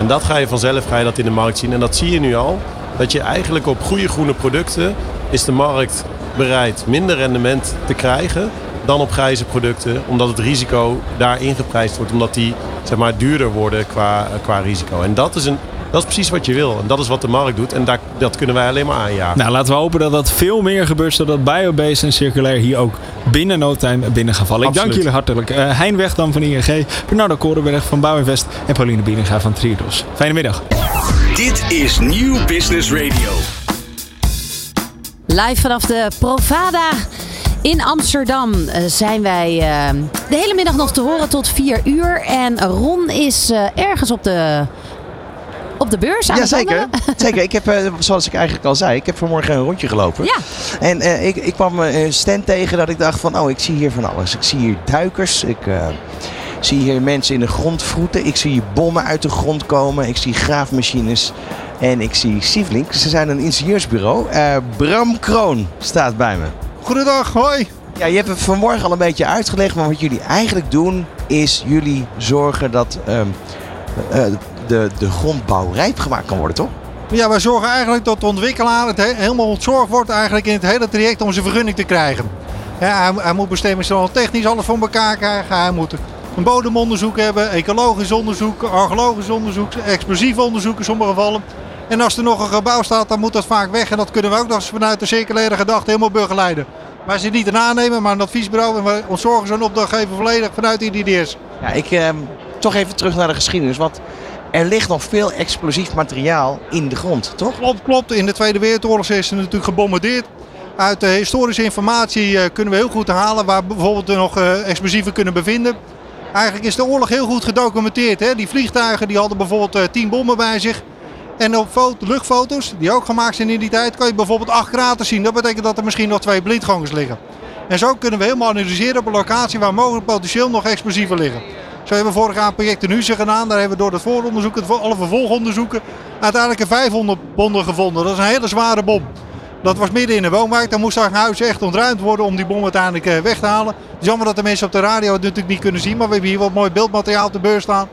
En dat ga je vanzelf ga je dat in de markt zien. En dat zie je nu al. Dat je eigenlijk op goede groene producten is de markt bereid minder rendement te krijgen dan op grijze producten. Omdat het risico daar ingeprijsd wordt. Omdat die zeg maar, duurder worden qua, qua risico. En dat is, een, dat is precies wat je wil. En dat is wat de markt doet. En daar, dat kunnen wij alleen maar aanjagen. Nou, laten we hopen dat dat veel meer gebeurt, zodat biobased en circulair hier ook binnen no time binnen gaan vallen. Ik dank jullie hartelijk. Eh hein Weg dan van ING, Bernardo Korenberg van Bouwinvest en Pauline Bieninga van Triodos. Fijne middag. Dit is Nieuw Business Radio. Live vanaf de Provada in Amsterdam eh, zijn wij eh, de hele middag nog te horen tot 4 uur. En Ron is eh, ergens op de, op de beurs aan Ja, zeker. zeker. Ik heb, zoals ik eigenlijk al zei, ik heb vanmorgen een rondje gelopen. Ja. En ik, ik kwam een stand tegen dat ik dacht van, oh, ik zie hier van alles. Ik zie hier duikers, ik zie hier mensen in de grond vroeten. Ik zie hier bommen uit de grond komen. Ik zie graafmachines. En ik zie Sievelink. Ze zijn een ingenieursbureau. Bram Kroon staat bij me. Goedendag, hoi. Ja, je hebt het vanmorgen al een beetje uitgelegd, maar wat jullie eigenlijk doen is jullie zorgen dat ehm, eh, de, de grondbouw rijp gemaakt kan worden, toch? Ja, wij zorgen eigenlijk dat de ontwikkelaar het he- helemaal ontzorgd wordt eigenlijk in het hele traject om zijn vergunning te krijgen. Ja, hij, hij moet bestemmingsplannen technisch alles voor elkaar krijgen. Hij moet een bodemonderzoek hebben, ecologisch onderzoek, archeologisch onderzoek, explosief onderzoek in sommige gevallen. En als er nog een gebouw staat, dan moet dat vaak weg. En dat kunnen we ook nog eens vanuit de circulaire gedachte helemaal begeleiden. Wij zijn niet een aannemer, maar een adviesbureau. En we ontzorgen zo'n opdrachtgever volledig vanuit die IDS. Ja, ik ehm, toch even terug naar de geschiedenis, want er ligt nog veel explosief materiaal in de grond, toch? Klopt, klopt. In de Tweede Wereldoorlog is er natuurlijk gebombardeerd. Uit de historische informatie eh, kunnen we heel goed halen waar bijvoorbeeld er nog eh, explosieven kunnen bevinden. Eigenlijk is de oorlog heel goed gedocumenteerd. Hè? Die vliegtuigen die hadden bijvoorbeeld eh, tien bommen bij zich. En op foto, luchtfoto's, die ook gemaakt zijn in die tijd, kan je bijvoorbeeld acht kraters zien. Dat betekent dat er misschien nog twee blindgangers liggen. En zo kunnen we helemaal analyseren op een locatie waar mogelijk potentieel nog explosieven liggen. Zo hebben we vorig jaar project in Huizen gedaan. Daar hebben we door het vooronderzoek, het, alle vervolgonderzoeken, uiteindelijk een 500 bonden gevonden. Dat is een hele zware bom. Dat was midden in de woonwijk. Dan moest daar een huis echt ontruimd worden om die bom uiteindelijk eh, weg te halen. Het is jammer dat de mensen op de radio het natuurlijk niet kunnen zien. Maar we hebben hier wat mooi beeldmateriaal op de beurs staan.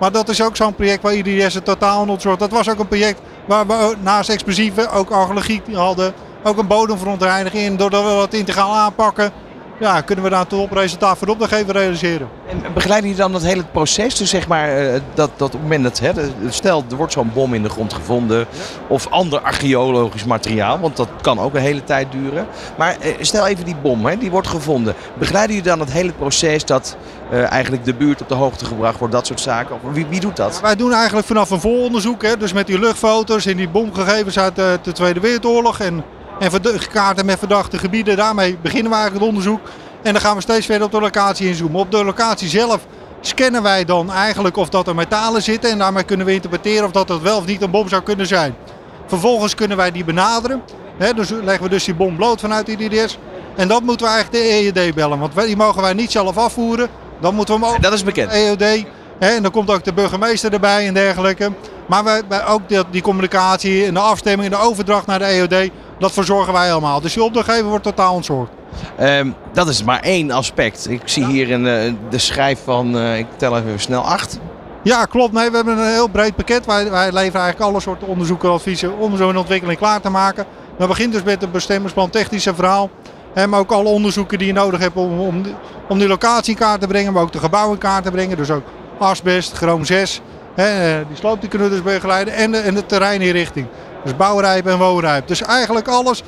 Maar dat is ook zo'n project waar IDS het totaal aan. Dat was ook een project waar we naast explosieven ook archeologie hadden. Ook een bodemverontreiniging. Doordat we dat integraal aanpakken, ja, kunnen we daar een topresultaat voor de opdrachtgever realiseren. En begeleiden jullie dan dat hele proces? Dus zeg maar, eh, dat, dat op het moment dat, hè, stel er wordt zo'n bom in de grond gevonden of ander archeologisch materiaal, want dat kan ook een hele tijd duren. Maar eh, stel even die bom, hè, die wordt gevonden. Begeleiden jullie dan het hele proces dat eh, eigenlijk de buurt op de hoogte gebracht wordt, dat soort zaken? Wie, wie doet dat? Wij doen eigenlijk vanaf een vooronderzoek, hè, dus met die luchtfoto's en die bomgegevens uit de, de Tweede Wereldoorlog en, en kaarten met verdachte gebieden. Daarmee beginnen we eigenlijk het onderzoek. En dan gaan we steeds verder op de locatie inzoomen. Op de locatie zelf scannen wij dan eigenlijk of dat er metalen zitten en daarmee kunnen we interpreteren of dat het wel of niet een bom zou kunnen zijn. Vervolgens kunnen wij die benaderen. Hè, dus leggen we dus die bom bloot vanuit die DDS. En dan moeten we eigenlijk de EED bellen, want die mogen wij niet zelf afvoeren. Dan moeten we hem ook Dat is bekend. EOD. Hè, en dan komt ook de burgemeester erbij en dergelijke. Maar wij, wij ook die, die communicatie en de afstemming en de overdracht naar de EOD, dat verzorgen wij allemaal. Dus je opdrachtgever wordt totaal ontzorgd. Ehm, dat is maar één aspect. Ik zie hier een, eh, de schijf van, eh, ik tel even snel, acht. Ja, klopt. Nee, we hebben een heel breed pakket. Wij, wij leveren eigenlijk alle soorten onderzoeken en adviezen om zo'n ontwikkeling klaar te maken. Dat begint dus met het bestemmingsplan technische verhaal. Hè, maar ook alle onderzoeken die je nodig hebt om, om, die- om die locatie in kaart te brengen, maar ook de gebouwen in kaart te brengen. Dus ook asbest, chroom 6. Hè, eh, die sloop die kunnen we dus begeleiden. En de, en de terreininrichting. Dus bouwrijp en woonrijp. Dus eigenlijk alles.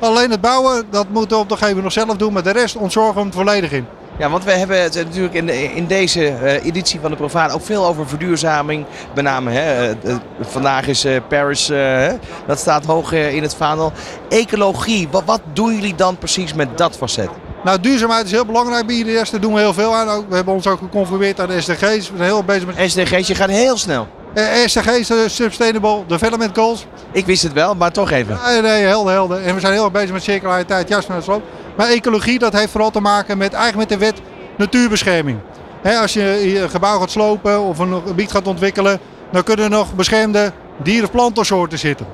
Alleen het bouwen, dat moet de opdrachtgever nog zelf doen. Maar de rest ontzorgen we hem volledig in. Ja, want we hebben het natuurlijk in, de- in deze eh, editie van de Profaan ook veel over verduurzaming. Met name, hè, eh, eh, vandaag is Paris, hè, dat staat hoog in het vaandel. Ecologie, wat, wat doen jullie dan precies met dat facet? Nou, duurzaamheid is heel belangrijk bij IDS. Daar doen we heel veel aan. We hebben ons ook geconformeerd aan de SDG's. We zijn heel bezig met SDG's, je gaat heel snel. Eh, SDG's, Sustainable Development Goals. Ik wist het wel, maar toch even. Nee, nee, helder, helder. En we zijn heel erg bezig met circulariteit, juist met sloop. Maar ecologie, dat heeft vooral te maken met, eigenlijk met de wet natuurbescherming. Als je een gebouw gaat slopen of een gebied gaat ontwikkelen, dan kunnen er nog beschermde dieren- of plantensoorten zitten.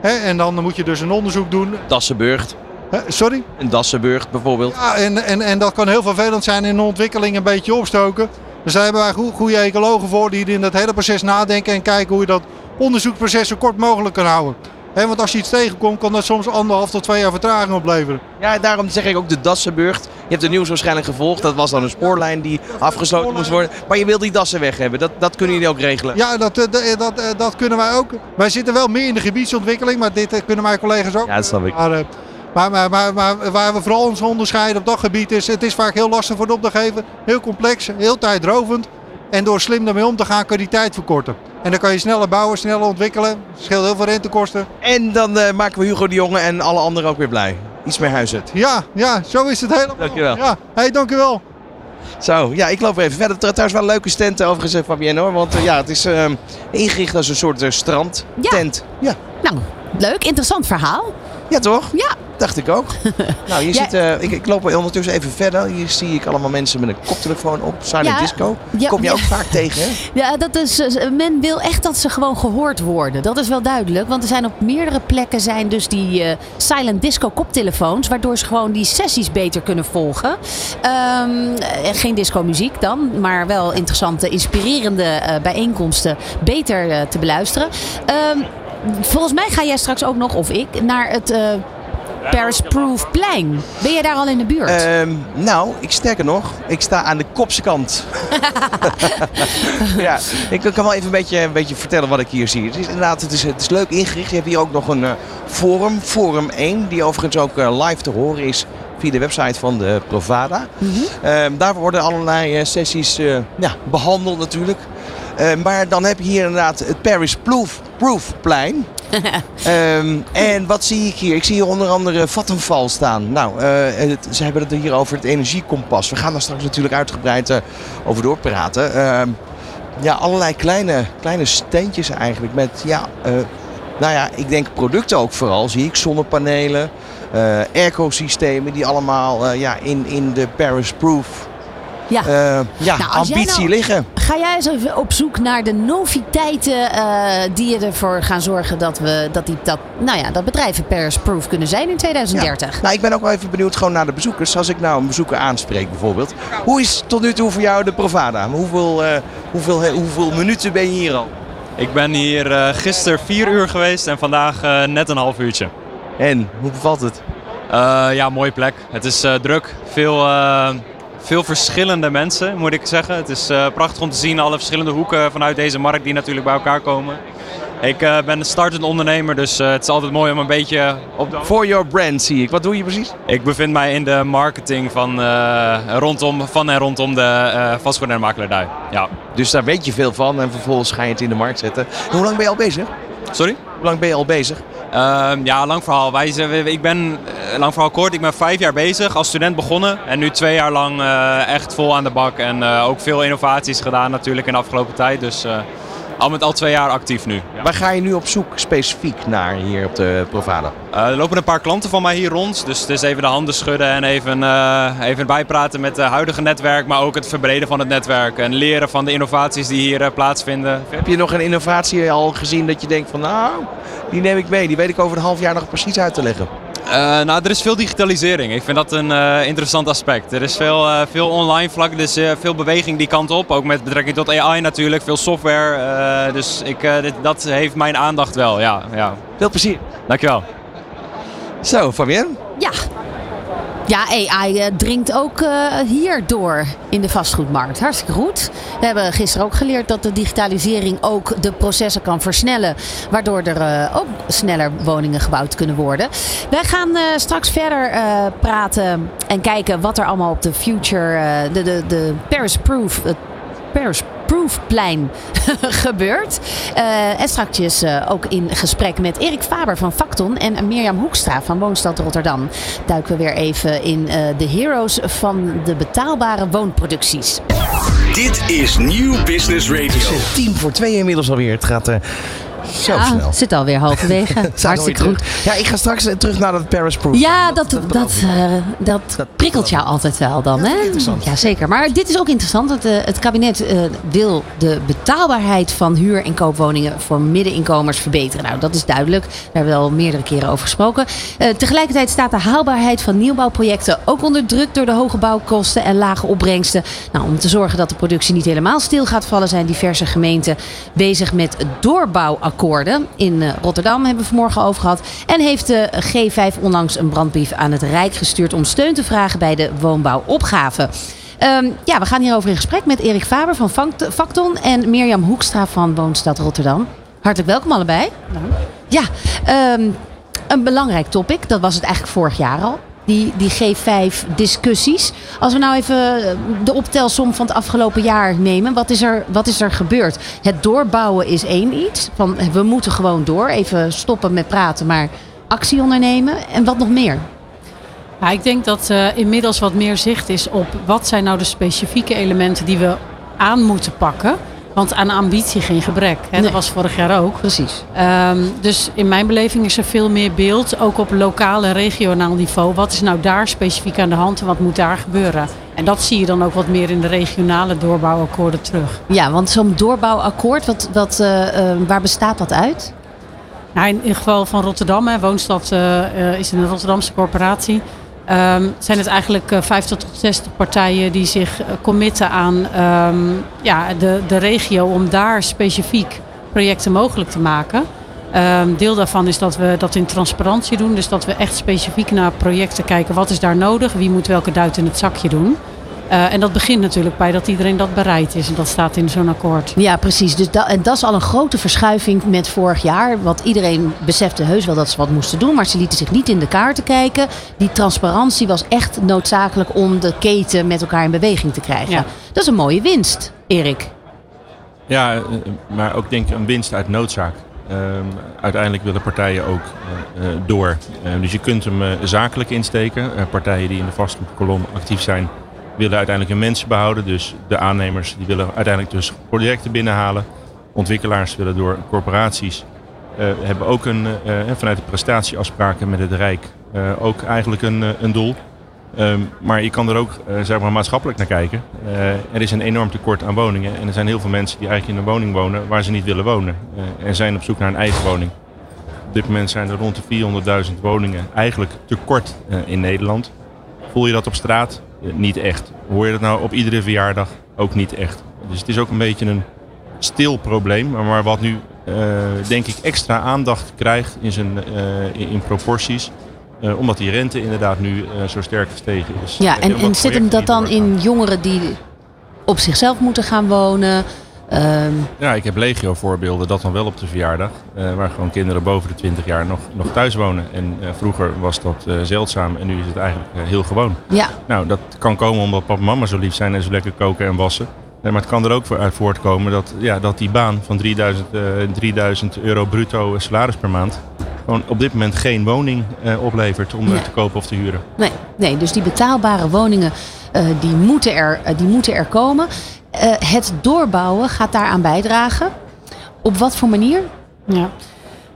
En dan moet je dus een onderzoek doen. Dassenburg, Hè, sorry? een Dassenburg bijvoorbeeld. Ja, en, en, en dat kan heel vervelend zijn in de ontwikkeling een beetje opstoken. Dus daar hebben wij goe- goede ecologen voor die in dat hele proces nadenken en kijken hoe je dat onderzoeksproces zo kort mogelijk kan houden. Hè, want als je iets tegenkomt, kan dat soms anderhalf tot twee jaar vertraging opleveren. Ja, daarom zeg ik ook de Dassenburg. Je hebt de nieuws waarschijnlijk gevolgd. Dat was dan een spoorlijn die afgesloten moest worden. Maar je wil die dassen weg hebben. Dat, dat kunnen jullie ook regelen. Ja, dat, eh, dat, eh, dat, eh, dat kunnen wij ook. Wij zitten wel meer in de gebiedsontwikkeling, maar dit kunnen mijn collega's ook. Ja, dat snap ik. Maar, eh, maar, maar, maar, maar waar we vooral ons onderscheiden op dat gebied is, het is vaak heel lastig voor de opdrachtgever. Heel complex, heel tijdrovend. En door slim ermee om te gaan kun je die tijd verkorten. En dan kan je sneller bouwen, sneller ontwikkelen. scheelt heel veel rentekosten. En dan eh, maken we Hugo de Jonge en alle anderen ook weer blij. Iets meer huisarts. Ja, ja, zo is het helemaal. Dankjewel. Ja, hey, dankjewel. Zo, ja, ik loop even verder. Tr- Trouwens wel een leuke stand eh, overigens, eh, Fabienne hoor. Want ja, het is ehm, ingericht als een soort strandtent. Ja. Nou, leuk, interessant verhaal. Ja, toch? Ja. Dacht ik ook. nou, hier Ja. zit, eh, ik, ik loop ondertussen even verder. Hier zie ik allemaal mensen met een koptelefoon op. Silent Ja. disco. Ja, Kom je ook vaak tegen, hè? Ja, dat is, eh, men wil echt dat ze gewoon gehoord worden. Dat is wel duidelijk. Want er zijn op meerdere plekken zijn dus die eh, silent disco koptelefoons. Waardoor ze gewoon die sessies beter kunnen volgen. Ehm, eh, geen disco muziek dan. Maar wel interessante, inspirerende bijeenkomsten beter te beluisteren. Ehm, volgens mij ga jij straks ook nog, of ik, naar het... eh, Paris Proof plein. Ben jij daar al in de buurt? Ehm, nou, ik sterker nog, ik sta aan de kopse kant. ja, ik kan wel even een beetje, een beetje vertellen wat ik hier zie. Het is inderdaad, het is, het is leuk ingericht. Je hebt hier ook nog een eh, forum, Forum 1, die overigens ook eh, live te horen is via de website van de Provada. Ehm, daar worden allerlei sessies ja, behandeld natuurlijk. Eh, maar dan heb je hier inderdaad het Paris Proof, Proof plein. Ehm, en wat zie ik hier? Ik zie hier onder andere Vattenfall staan. Nou, eh, het- ze hebben het hier over het energiekompas. We gaan daar straks natuurlijk uitgebreid eh, over doorpraten. Ehm, ja, allerlei kleine, kleine steentjes eigenlijk met, ja, eh, nou ja, ik denk producten ook vooral. Zie ik zonnepanelen, airco-systemen die allemaal ja, in, in de Paris Proof ja. eh, ja, Nou, ambitie nou- liggen. Ga jij eens even op zoek naar de noviteiten eh, die ervoor gaan zorgen dat we dat die dat, nou ja, dat bedrijven Paris Proof kunnen zijn in 2030? Ja. Nou, ik ben ook wel even benieuwd gewoon naar de bezoekers. Als ik nou een bezoeker aanspreek bijvoorbeeld. Hoe is tot nu toe voor jou de Provada? Hoeveel, eh, hoeveel, hoeveel minuten ben je hier al? Ik ben hier eh gisteren vier uur geweest en vandaag net een half uurtje. En, hoe bevalt het? Uh, ja, mooie plek. Het is uh, druk. Veel, uh, veel verschillende mensen, moet ik zeggen. Het is prachtig om te zien alle verschillende hoeken vanuit deze markt die natuurlijk bij elkaar komen. Ik ben een startend ondernemer, dus het is altijd mooi om een beetje op de... For your brand zie ik. Wat doe je precies? Ik bevind mij in de marketing van, rondom, van en rondom de vastgoed- en makelaardij. Ja. Dus daar weet je veel van en vervolgens ga je het in de markt zetten. En hoe lang ben je al bezig? Sorry? Hoe lang ben je al bezig? Uh, ja, lang verhaal. Wij, ik ben, lang verhaal kort, ik ben vijf jaar bezig als student begonnen. En nu twee jaar lang uh, echt vol aan de bak. En uh, ook veel innovaties gedaan natuurlijk in de afgelopen tijd. Dus al met al twee jaar actief nu. Ja. Waar ga je nu op zoek specifiek naar hier op de Provada? er lopen een paar klanten van mij hier rond. Dus, dus even de handen schudden en even, even bijpraten met het huidige netwerk. Maar ook het verbreden van het netwerk. En leren van de innovaties die hier plaatsvinden. Heb je nog een innovatie al gezien dat je denkt van nou, die neem ik mee. Die weet ik over een half jaar nog precies uit te leggen. Uh, nou, er is veel digitalisering. Ik vind dat een uh, interessant aspect. Er is veel, uh, veel online vlak, dus veel beweging die kant op. Ook met betrekking tot AI natuurlijk, veel software. dus ik, dit, dat heeft mijn aandacht wel, ja, ja. Veel plezier. Dankjewel. Zo, Fabienne? Ja, AI uh, dringt ook uh, hier door in de vastgoedmarkt. Hartstikke goed. We hebben gisteren ook geleerd dat de digitalisering ook de processen kan versnellen. Waardoor er uh, ook sneller woningen gebouwd kunnen worden. Wij gaan straks verder praten en kijken wat er allemaal op de future, de, de, de Paris Proof, Paris Proofplein gebeurt. Uh, en straks uh, ook in gesprek met Erik Faber van Facton en Mirjam Hoekstra van Woonstad Rotterdam. Duiken we weer even in uh, de heroes van de betaalbare woonproducties. Dit is Nieuw Business Radio. Het is team voor twee inmiddels alweer. Het gaat zo ja, snel. zit alweer halverwege. Hartstikke goed. Ja, ik ga straks terug naar dat Paris Proof. Ja, dat, dat, dat, uh, dat, dat prikkelt jou altijd wel dan. Hè? interessant. Ja, zeker. Maar dit is ook interessant. Het, uh, het kabinet uh, wil de betaalbaarheid van huur- en koopwoningen voor middeninkomers verbeteren. Nou, dat is duidelijk. Daar hebben we al meerdere keren over gesproken. tegelijkertijd staat de haalbaarheid van nieuwbouwprojecten ook onder druk door de hoge bouwkosten en lage opbrengsten. Nou, om te zorgen dat de productie niet helemaal stil gaat vallen, zijn diverse gemeenten bezig met doorbouwakkoorden akkoorden. In uh, Rotterdam hebben we vanmorgen over gehad. En heeft de G5 onlangs een brandbrief aan het Rijk gestuurd om steun te vragen bij de woonbouwopgave. Um, ja, we gaan hierover in gesprek met Erik Faber van Facton en Mirjam Hoekstra van Woonstad Rotterdam. Hartelijk welkom allebei. Ja, um, een belangrijk topic. Dat was het eigenlijk vorig jaar al die, die G5-discussies. Als we nou even de optelsom van het afgelopen jaar nemen, wat is, er, wat is er gebeurd? Het doorbouwen is één iets. Van, we moeten gewoon door, even stoppen met praten, maar actie ondernemen. En wat nog meer? Ik denk dat uh, inmiddels wat meer zicht is op wat zijn nou de specifieke elementen die we aan moeten pakken. Want aan ambitie geen gebrek. Hè? Nee. Dat was vorig jaar ook. Precies. Um, dus in mijn beleving is er veel meer beeld, ook op lokaal en regionaal niveau. Wat is nou daar specifiek aan de hand en wat moet daar gebeuren? En dat zie je dan ook wat meer in de regionale doorbouwakkoorden terug. Ja, want zo'n doorbouwakkoord, wat, wat, uh, uh, waar bestaat dat uit? Nou, in het geval van Rotterdam, hè, Woonstad uh, is een Rotterdamse corporatie. Um, zijn het eigenlijk uh, 50 tot 60 partijen die zich uh, committen aan um, ja, de, de regio om daar specifiek projecten mogelijk te maken. Um, deel daarvan is dat we dat in transparantie doen. Dus dat we echt specifiek naar projecten kijken. Wat is daar nodig? Wie moet welke duit in het zakje doen? Uh, en dat begint natuurlijk bij dat iedereen dat bereid is. En dat staat in zo'n akkoord. Ja, precies. Dus dat, en dat is al een grote verschuiving met vorig jaar. Want iedereen besefte heus wel dat ze wat moesten doen. Maar ze lieten zich niet in de kaarten kijken. Die transparantie was echt noodzakelijk om de keten met elkaar in beweging te krijgen. Ja. Dat is een mooie winst, Erik. Ja, maar ook denk ik een winst uit noodzaak. Um, uiteindelijk willen partijen ook uh, door. Uh, dus je kunt hem zakelijk insteken. partijen die in de vastgoedkolom actief zijn, willen uiteindelijk hun mensen behouden. Dus de aannemers die willen uiteindelijk dus projecten binnenhalen. Ontwikkelaars willen door corporaties uh, hebben ook een, uh, vanuit de prestatieafspraken met het Rijk ook eigenlijk een, een doel. Um, maar je kan er ook zeg maar maatschappelijk naar kijken. er is een enorm tekort aan woningen. En er zijn heel veel mensen die eigenlijk in een woning wonen waar ze niet willen wonen. en zijn op zoek naar een eigen woning. Op dit moment zijn er rond de 400.000 woningen eigenlijk tekort in Nederland. Voel je dat op straat? Niet echt. Hoor je dat nou op iedere verjaardag? Ook niet echt. Dus het is ook een beetje een stil probleem, maar wat nu uh, denk ik extra aandacht krijgt in, zijn, uh, in proporties, Eh, omdat die rente inderdaad nu eh, zo sterk gestegen is. Ja, en, zit hem dat dan in jongeren die op zichzelf moeten gaan wonen? Ehm, Ja, ik heb legio voorbeelden, dat dan wel op de verjaardag. eh, waar gewoon kinderen boven de 20 jaar nog, nog thuis wonen. En eh, vroeger was dat eh, zeldzaam en nu is het eigenlijk heel gewoon. ja, Nou, dat kan komen omdat papa en mama zo lief zijn en zo lekker koken en wassen. Nee, maar het kan er ook voor uit voortkomen dat, ja, dat die baan van 3000, eh, 3000 euro bruto salaris per maand... gewoon op dit moment geen woning eh, oplevert om te kopen of te huren. nee, nee, dus die betaalbare woningen die moeten, er, die moeten er komen. Eh, het doorbouwen gaat daaraan bijdragen. Op wat voor manier? Ja.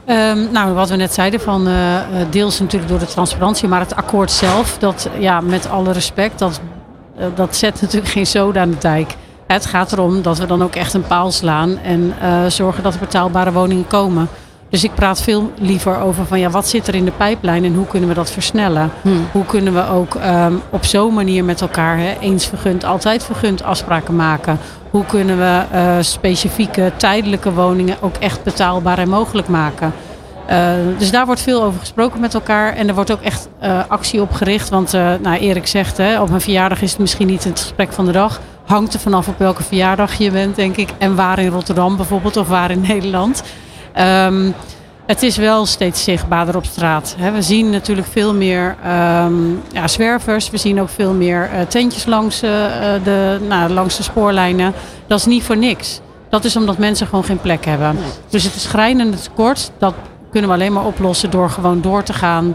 Ehm, nou, wat we net zeiden, van eh, eh, deels natuurlijk door de transparantie, maar het akkoord zelf, dat ja, met alle respect, dat, dat zet natuurlijk geen zoden aan de dijk. Het gaat erom dat we dan ook echt een paal slaan en zorgen dat er betaalbare woningen komen. Dus ik praat veel liever over van ja, wat zit er in de pijplijn en hoe kunnen we dat versnellen? Hoe kunnen we ook ehm, op zo'n manier met elkaar hè, eens vergund, altijd vergund afspraken maken? Hoe kunnen we eh, specifieke tijdelijke woningen ook echt betaalbaar en mogelijk maken? Eh, dus daar wordt veel over gesproken met elkaar. En er wordt ook echt eh, actie op gericht. Want nou, Erik zegt, hè, op mijn verjaardag is het misschien niet het gesprek van de dag. Hangt er vanaf op welke verjaardag je bent, denk ik. En waar in Rotterdam bijvoorbeeld, of waar in Nederland. Ehm, het is wel steeds zichtbaarder op straat. We zien natuurlijk veel meer ehm, ja, zwervers. We zien ook veel meer eh, tentjes langs, eh, eh, de, nou, langs de spoorlijnen. Dat is niet voor niks. Dat is omdat mensen gewoon geen plek hebben. Dus het is schrijnende tekort. Dat kunnen we alleen maar oplossen door gewoon door te gaan.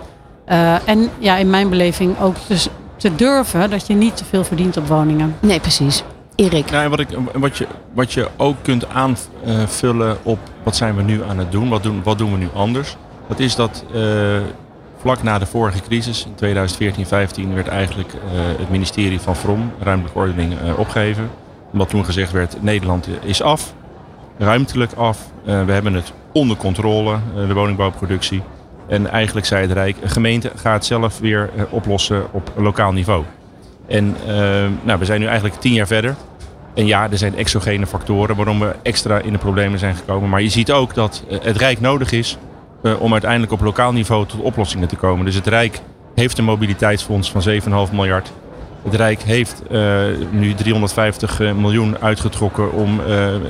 En ja, in mijn beleving ook dus te durven dat je niet te veel verdient op woningen. Nee, precies. Erik. Nou, en wat, ik, wat, je, wat je ook kunt aanvullen op wat zijn we nu aan het doen, wat doen, wat doen we nu anders. Dat is dat eh, vlak na de vorige crisis, in 2014-15, werd eigenlijk eh, het ministerie van Vrom, ruimtelijke ordening, eh, opgegeven. Omdat toen gezegd werd, Nederland is af, ruimtelijk af. We hebben het onder controle, de woningbouwproductie. En eigenlijk zei het Rijk, een gemeente gaat het zelf weer oplossen op lokaal niveau. En eh, nou, we zijn nu eigenlijk tien jaar verder. En ja, er zijn exogene factoren waarom we extra in de problemen zijn gekomen. Maar je ziet ook dat eh, het Rijk nodig is eh, om uiteindelijk op lokaal niveau tot oplossingen te komen. Dus het Rijk heeft een mobiliteitsfonds van 7,5 miljard. Het Rijk heeft eh, nu 350 miljoen uitgetrokken om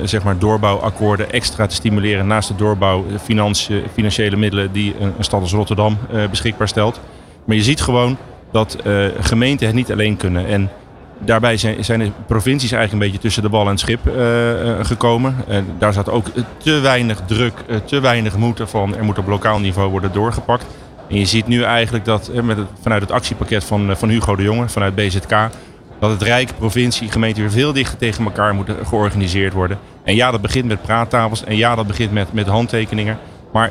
zeg maar doorbouwakkoorden extra te stimuleren naast de doorbouw financi- financiële middelen die een, stad als Rotterdam beschikbaar stelt. Maar je ziet gewoon dat eh, gemeenten het niet alleen kunnen. En daarbij zijn, zijn de provincies eigenlijk een beetje tussen de bal en het schip eh, eh, gekomen. En daar zat ook te weinig druk, te weinig moed van. Er moet op lokaal niveau worden doorgepakt. En je ziet nu eigenlijk dat met het, vanuit het actiepakket van, van Hugo de Jonge, vanuit BZK, dat het Rijk, provincie, gemeente weer veel dichter tegen elkaar moeten georganiseerd worden. En ja, dat begint met praattafels en ja, dat begint met, met handtekeningen. Maar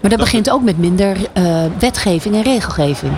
Maar dat begint ook met minder wetgeving en regelgeving.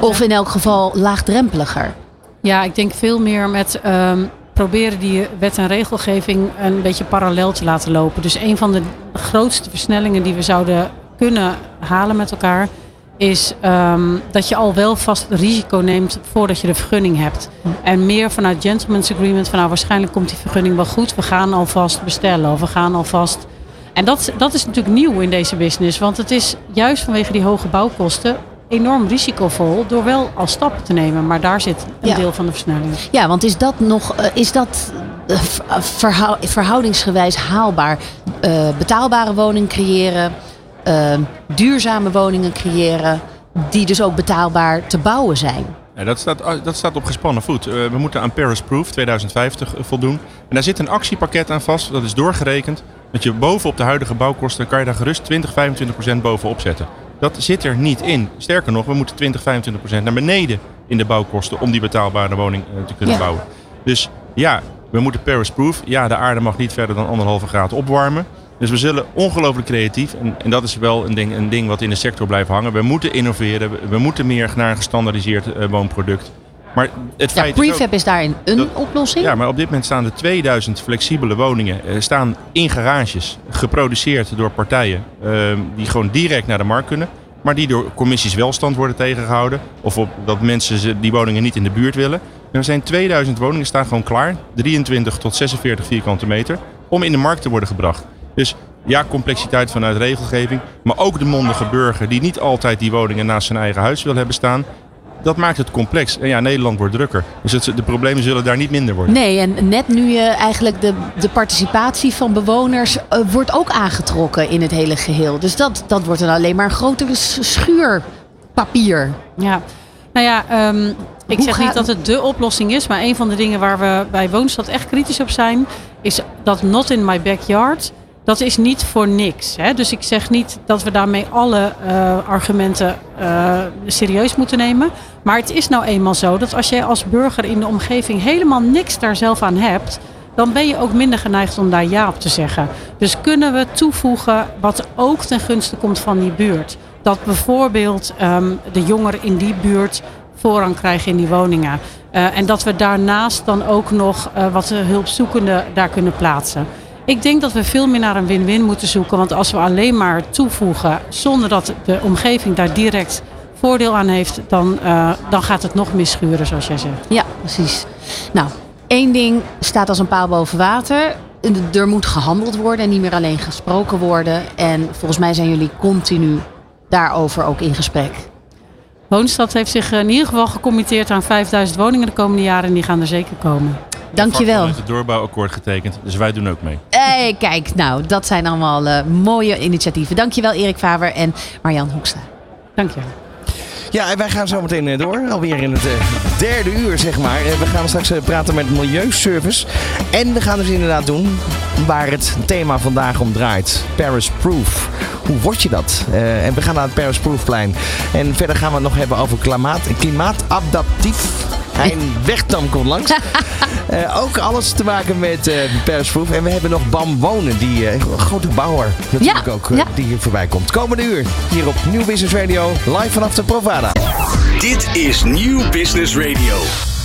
Of in elk geval laagdrempeliger. Ja, ik denk veel meer met ehm, proberen die wet en regelgeving een beetje parallel te laten lopen. Dus een van de grootste versnellingen die we zouden kunnen halen met elkaar is ehm, dat je al wel vast risico neemt voordat je de vergunning hebt. En meer vanuit gentleman's agreement van nou waarschijnlijk komt die vergunning wel goed. We gaan alvast bestellen of we gaan alvast... En dat, dat is natuurlijk nieuw in deze business. Want het is juist vanwege die hoge bouwkosten enorm risicovol door wel al stappen te nemen. Maar daar zit een Ja. deel van de versnelling. Ja, want is dat nog eh, is dat eh, eh, verhou- verhoudingsgewijs haalbaar? Eh, betaalbare woningen creëren, duurzame woningen creëren, die dus ook betaalbaar te bouwen zijn. Ja, dat, staat, dat staat op gespannen voet. Eh, we moeten aan Paris Proof 2050 voldoen. En daar zit een actiepakket aan vast. Dat is doorgerekend. Dat je bovenop de huidige bouwkosten kan je daar gerust 20, 25 procent bovenop zetten. Dat zit er niet in. Sterker nog, we moeten 20, 25 procent naar beneden in de bouwkosten om die betaalbare woning eh, te kunnen Ja. bouwen. Dus ja, we moeten Paris Proof. Ja, de aarde mag niet verder dan anderhalve graad opwarmen. Dus we zullen ongelooflijk creatief, en, en dat is wel een ding, een ding wat in de sector blijft hangen. We moeten innoveren, we, we moeten meer naar een gestandaardiseerd eh, woonproduct. Maar het Ja, feit is ook- prefab is daarin een dat- oplossing. ja, maar op dit moment staan er 2000 flexibele woningen eh, staan in garages, geproduceerd door partijen ehm, die gewoon direct naar de markt kunnen, maar die door commissies welstand worden tegengehouden of op, dat mensen die woningen niet in de buurt willen. Er zijn 2000 woningen staan gewoon klaar, 23 tot 46 vierkante meter, om in de markt te worden gebracht. Dus Ja, complexiteit vanuit regelgeving. Maar ook de mondige burger die niet altijd die woningen naast zijn eigen huis wil hebben staan. Dat maakt het complex. En ja, Nederland wordt drukker. Dus het, de problemen zullen daar niet minder worden. Nee, en net nu je eigenlijk de, de participatie van bewoners eh, wordt ook aangetrokken in het hele geheel. Dus dat, dat wordt dan alleen maar een grotere schuurpapier. Ja, nou ja, ehm, ik Hoe zeg niet dat het de oplossing is, maar een van de dingen waar we bij Woonstad echt kritisch op zijn, is dat not in my backyard. Dat is niet voor niks. Hè? Dus ik zeg niet dat we daarmee alle eh, argumenten eh, serieus moeten nemen. Maar het is nou eenmaal zo dat als jij als burger in de omgeving helemaal niks daar zelf aan hebt, dan ben je ook minder geneigd om daar ja op te zeggen. Dus kunnen we toevoegen wat ook ten gunste komt van die buurt. Dat bijvoorbeeld ehm, de jongeren in die buurt voorrang krijgen in die woningen. Eh, en dat we daarnaast dan ook nog wat hulpzoekenden daar kunnen plaatsen. Ik denk dat we veel meer naar een win-win moeten zoeken. Want als we alleen maar toevoegen zonder dat de omgeving daar direct voordeel aan heeft, dan, eh, dan gaat het nog misschuren, zoals jij zegt. Ja, precies. Nou, één ding staat als een paal boven water. Er moet gehandeld worden en niet meer alleen gesproken worden. En volgens mij zijn jullie continu daarover ook in gesprek. Woonstad heeft zich in ieder geval gecommitteerd aan 5000 woningen de komende jaren en die gaan er zeker komen. Dankjewel. het doorbouwakkoord getekend, dus wij doen ook mee. Hey, kijk, nou, dat zijn allemaal eh, mooie initiatieven. Dankjewel Erik Faber en Marjan Hoekstra. Dankjewel. Ja, en wij gaan zo meteen eh, door. Alweer in het eh, derde uur, zeg maar. Eh, We gaan straks praten met Milieuservice. En we gaan dus inderdaad doen waar het thema vandaag om draait. Paris Proof. Hoe word je dat? En we gaan naar het Paris Proofplein. En verder gaan we het nog hebben over klimaat, klimaatadaptief. Hein Wegdam komt langs. Ook alles te maken met eh Paris Proof. En we hebben nog BAM Wonen, die een grote bouwer natuurlijk Ja, ook, ja. die hier voorbij komt. Komende uur hier op Nieuw Business Radio, live vanaf de Provada. Dit is Nieuw Business Radio.